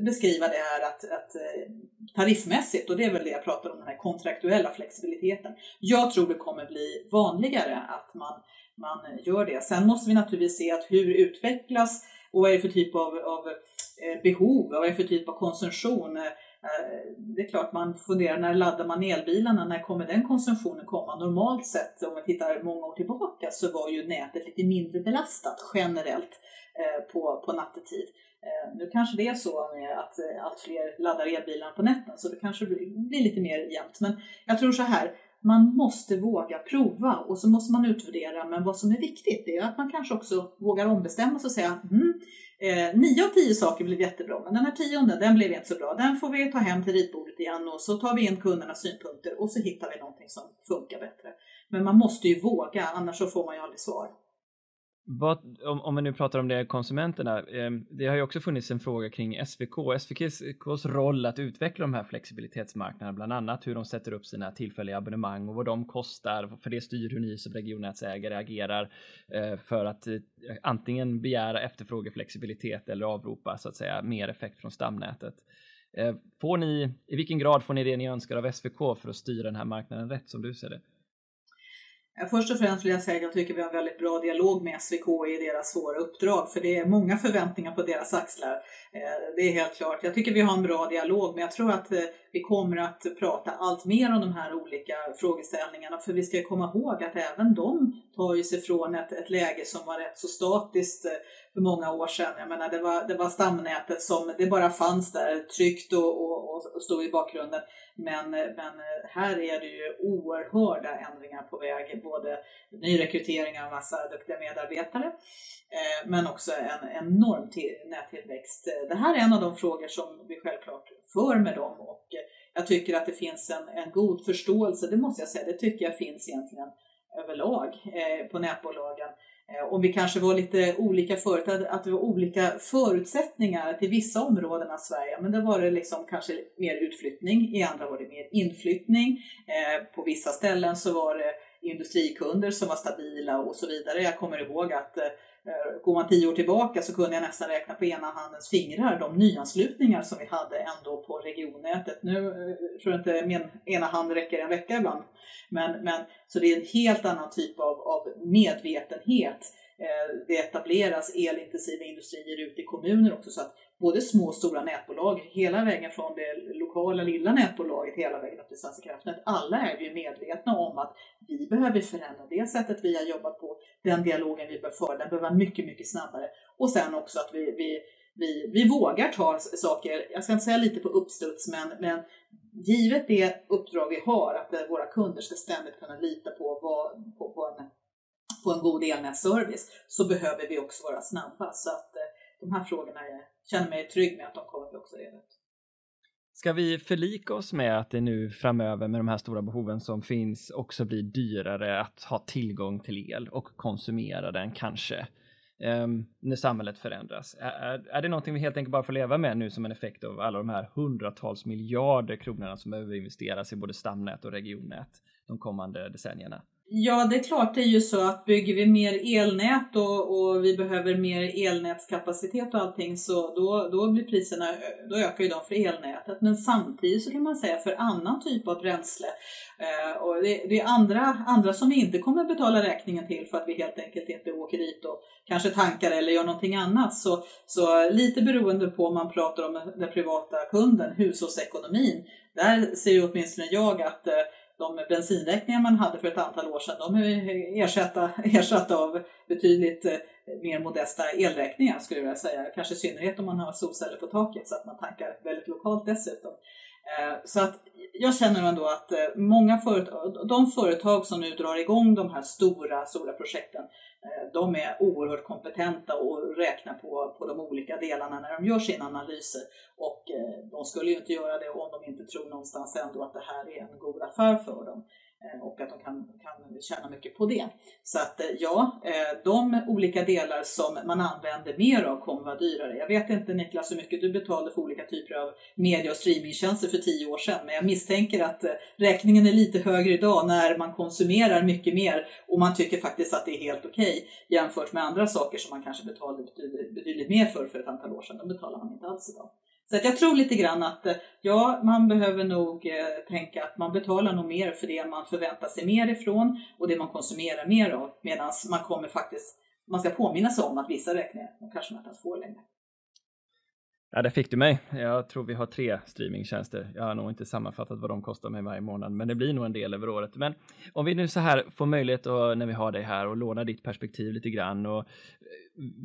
beskriva det här att, att eh, tariffmässigt, och det är väl det jag pratar om, den här kontraktuella flexibiliteten. Jag tror det kommer bli vanligare att man, man gör det. Sen måste vi naturligtvis se att hur utvecklas och vad är det för typ av, av eh, behov, vad är det för typ av konsumtion? Eh, Eh, det är klart man funderar, när laddar man elbilarna? När kommer den konsumtionen komma? Normalt sett, om vi tittar många år tillbaka, så var ju nätet lite mindre belastat generellt eh, på, på nattetid. Eh, nu kanske det är så med att allt fler laddar elbilarna på nätten, så det kanske blir lite mer jämnt. Men jag tror så här, man måste våga prova och så måste man utvärdera. Men vad som är viktigt är att man kanske också vågar ombestämma sig och säga mm, Eh, nio av tio saker blev jättebra, men den här tionde den blev inte så bra. Den får vi ta hem till ritbordet igen och så tar vi in kundernas synpunkter och så hittar vi någonting som funkar bättre. Men man måste ju våga, annars så får man ju aldrig svar. Vad, om, om vi nu pratar om det konsumenterna, eh, det har ju också funnits en fråga kring SVK, SVKs roll att utveckla de här flexibilitetsmarknaderna, bland annat hur de sätter upp sina tillfälliga abonnemang och vad de kostar, för det styr hur ni som regionnätsägare agerar eh, för att eh, antingen begära efterfrågeflexibilitet eller avropa så att säga mer effekt från stamnätet. Eh, får ni, i vilken grad får ni det ni önskar av SVK för att styra den här marknaden rätt som du ser det? Eh, först och främst vill jag säga att jag tycker vi har en väldigt bra dialog med SVK i deras svåra uppdrag, för det är många förväntningar på deras axlar. Eh, det är helt klart. Jag tycker vi har en bra dialog, men jag tror att eh, vi kommer att prata allt mer om de här olika frågeställningarna, för vi ska komma ihåg att även de tar sig från ett, ett läge som var rätt så statiskt för många år sedan. Jag menar, det var, det var stamnätet som det bara fanns där, tryggt och, och, och stod i bakgrunden. Men, men här är det ju oerhörda ändringar på väg, både nyrekrytering av massa duktiga medarbetare, eh, men också en enorm nättillväxt. Det här är en av de frågor som vi självklart för med dem och jag tycker att det finns en, en god förståelse, det måste jag säga, det tycker jag finns egentligen överlag eh, på nätbolagen Eh, och om vi kanske var lite olika förut, att det var olika förutsättningar till vissa områden av Sverige. Men då var det liksom kanske mer utflyttning, i andra var det mer inflyttning. Eh, på vissa ställen så var det industrikunder som var stabila och så vidare. Jag kommer ihåg att eh, Eh, går man tio år tillbaka så kunde jag nästan räkna på ena handens fingrar de nyanslutningar som vi hade ändå på regionnätet. Nu eh, tror jag inte min ena hand räcker en vecka ibland. Men, men, så det är en helt annan typ av, av medvetenhet. Eh, det etableras elintensiva industrier ute i kommuner också så att både små och stora nätbolag, hela vägen från det lokala lilla nätbolaget hela vägen upp till Svenska kraftnät. Alla är ju medvetna om att vi behöver förändra det sättet vi har jobbat på, den dialogen vi bör föra, den behöver vara mycket, mycket snabbare. Och sen också att vi, vi, vi, vi vågar ta saker, jag ska inte säga lite på uppstuds, men, men givet det uppdrag vi har, att våra kunder ska ständigt kunna lita på, vad, på, på, en, på en god elnätsservice, så behöver vi också vara snabba. Så att eh, de här frågorna är, känner mig trygg med att de kommer vi också reda ut. Ska vi förlika oss med att det nu framöver med de här stora behoven som finns också blir dyrare att ha tillgång till el och konsumera den kanske um, när samhället förändras? Är, är det någonting vi helt enkelt bara får leva med nu som en effekt av alla de här hundratals miljarder kronorna som behöver investeras i både stamnät och regionnät de kommande decennierna? Ja, det är klart det är ju så att bygger vi mer elnät och, och vi behöver mer elnätskapacitet och allting så då, då blir priserna, då ökar ju de för elnätet. Men samtidigt så kan man säga för annan typ av bränsle eh, och det, det, är andra, andra som vi inte kommer betala räkningen till för att vi helt enkelt inte åker dit och kanske tankar eller gör någonting annat. Så, så lite beroende på om man pratar om den privata kunden, hushållsekonomin, där ser ju åtminstone jag att eh, de bensinräkningar man hade för ett antal år sedan, de är ersatta, ersatta av betydligt eh, mer modesta elräkningar skulle jag vilja säga. Kanske i synnerhet om man har solceller på taket så att man tankar väldigt lokalt dessutom. Eh, så att jag känner ändå att eh, många företag, de företag som nu drar igång de här stora, stora projekten, Eh, de är oerhört kompetenta och räknar på, på de olika delarna när de gör sina analyser. Och eh, de skulle ju inte göra det om de inte tror någonstans ändå att det här är en god affär för dem. Eh, och att de kan, kan tjäna mycket på det. Så att eh, ja, eh, de olika delar som man använder mer av kommer vara dyrare. Jag vet inte Niklas hur mycket du betalade för olika typer av media och streamingtjänster för tio år sedan, men jag misstänker att räkningen är lite högre idag när man konsumerar mycket mer och man tycker faktiskt att det är helt okej okay, jämfört med andra saker som man kanske betalade betydligt, betydligt mer för för ett antal år sedan. De betalar man inte alls idag. Så att jag tror lite grann att eh, ja, man behöver nog eh, tänka att man betalar nog mer för det man förväntar sig mer ifrån och det man konsumerar mer av medan man kommer faktiskt, man ska påminna sig om att vissa räkningar kanske man inte ens får längre. Ja, där fick du mig. Jag tror vi har tre streamingtjänster. Jag har nog inte sammanfattat vad de kostar mig varje månad, men det blir nog en del över året. Men om vi nu så här får möjlighet att, när vi har dig här och låna ditt perspektiv lite grann och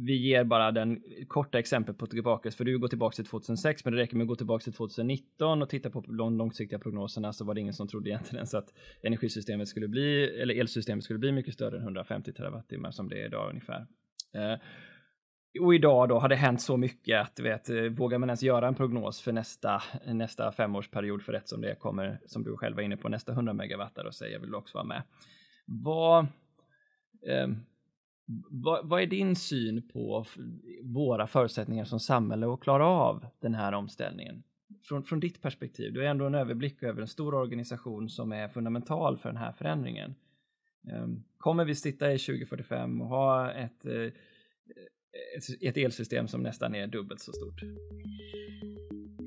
vi ger bara den korta exempel på tillbaka, för du går tillbaka till 2006, men det räcker med att gå tillbaka till 2019 och titta på de långsiktiga prognoserna så var det ingen som trodde egentligen så att energisystemet skulle bli, eller elsystemet skulle bli mycket större än 150 terawattimmar som det är idag ungefär. Eh, och idag då har det hänt så mycket att vet, vågar man ens göra en prognos för nästa, nästa femårsperiod för rätt som det kommer, som du själv var inne på, nästa 100 megawatt och säger jag vill också vara med. Vad, eh, vad, vad, är din syn på våra förutsättningar som samhälle att klara av den här omställningen? Från, från ditt perspektiv, du har ändå en överblick över en stor organisation som är fundamental för den här förändringen. Ehm, kommer vi sitta i 2045 och ha ett eh, ett, ett elsystem som nästan är dubbelt så stort?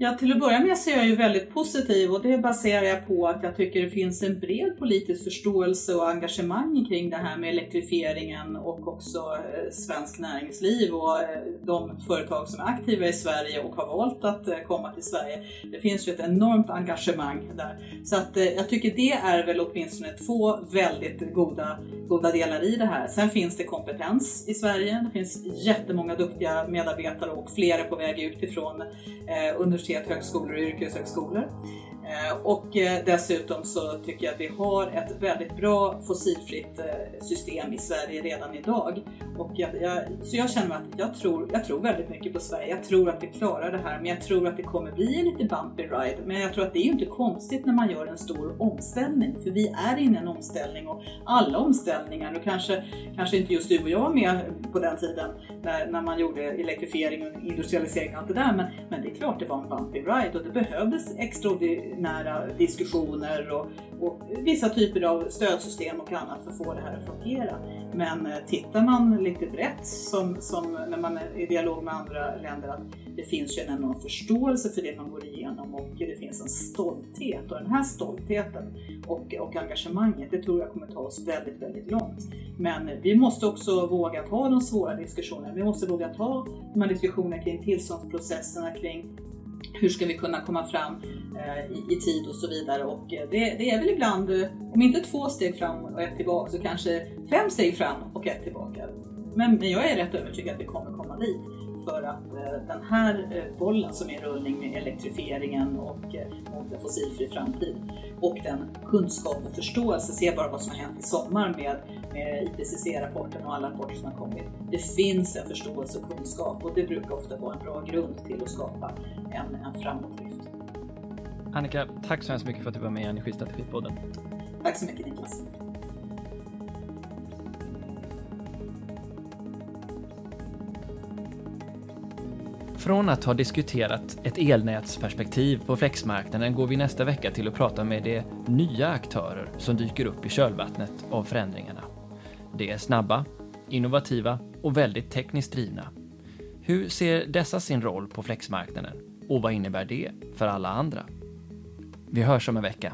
Ja, till att börja med så är jag ju väldigt positiv och det baserar jag på att jag tycker det finns en bred politisk förståelse och engagemang kring det här med elektrifieringen och också eh, svensk näringsliv och eh, de företag som är aktiva i Sverige och har valt att eh, komma till Sverige. Det finns ju ett enormt engagemang där. Så att jag tycker det är väl åtminstone två väldigt goda, goda delar i det här. Sen finns det kompetens i Sverige. Det finns jättemånga duktiga medarbetare och fler är på väg ut ifrån universitet universitet, högskolor och yrkeshögskolor. Eh, och eh, dessutom så tycker jag att vi har ett väldigt bra fossilfritt eh, system i Sverige redan idag. Och jag, jag, så jag känner att jag tror, jag tror väldigt mycket på Sverige. Jag tror att vi klarar det här, men jag tror att det kommer bli en lite bumpy ride. Men jag tror att det är ju inte konstigt när man gör en stor omställning, för vi är inne i en omställning och alla omställningar, nu kanske, kanske inte just du och jag var med på den tiden när, när man gjorde elektrifiering och industrialisering och allt det där, men, men det är klart det var en bumpy ride och det behövdes extraordinära nära diskussioner och, och vissa typer av stödsystem och annat för att få det här att fungera. Men eh, tittar man lite brett, som, som när man är i dialog med andra länder, att det finns ju en enorm förståelse för det man går igenom och det finns en stolthet. Och den här stoltheten och, och engagemanget, det tror jag kommer ta oss väldigt, väldigt långt. Men vi måste också våga ta de svåra diskussionerna. Vi måste våga ta de här diskussionerna kring tillståndsprocesserna, kring hur ska vi kunna komma fram eh, i, i, tid och så vidare. Och eh, det, det, är väl ibland, eh, om inte två steg fram och ett tillbaka, så kanske fem steg fram och ett tillbaka. Men, men jag är rätt övertygad att vi kommer komma dit för att eh, den här eh, bollen som är i rullning med elektrifieringen och eh, mot en fossilfri framtid och den kunskap och förståelse, se bara vad som har hänt i sommar med, med IPCC-rapporten och alla rapporter som har kommit. Det finns en förståelse och kunskap och det brukar ofta vara en bra grund till att skapa en, en framåtlyft. Annika, tack så hemskt mycket för att du var med i Energistrategipodden. Tack så mycket Niklas. Från att ha diskuterat ett elnätsperspektiv på flexmarknaden går vi nästa vecka till att prata med de nya aktörer som dyker upp i kölvattnet av förändringarna. De är snabba, innovativa och väldigt tekniskt drivna. Hur ser dessa sin roll på flexmarknaden och vad innebär det för alla andra? Vi hörs om en vecka.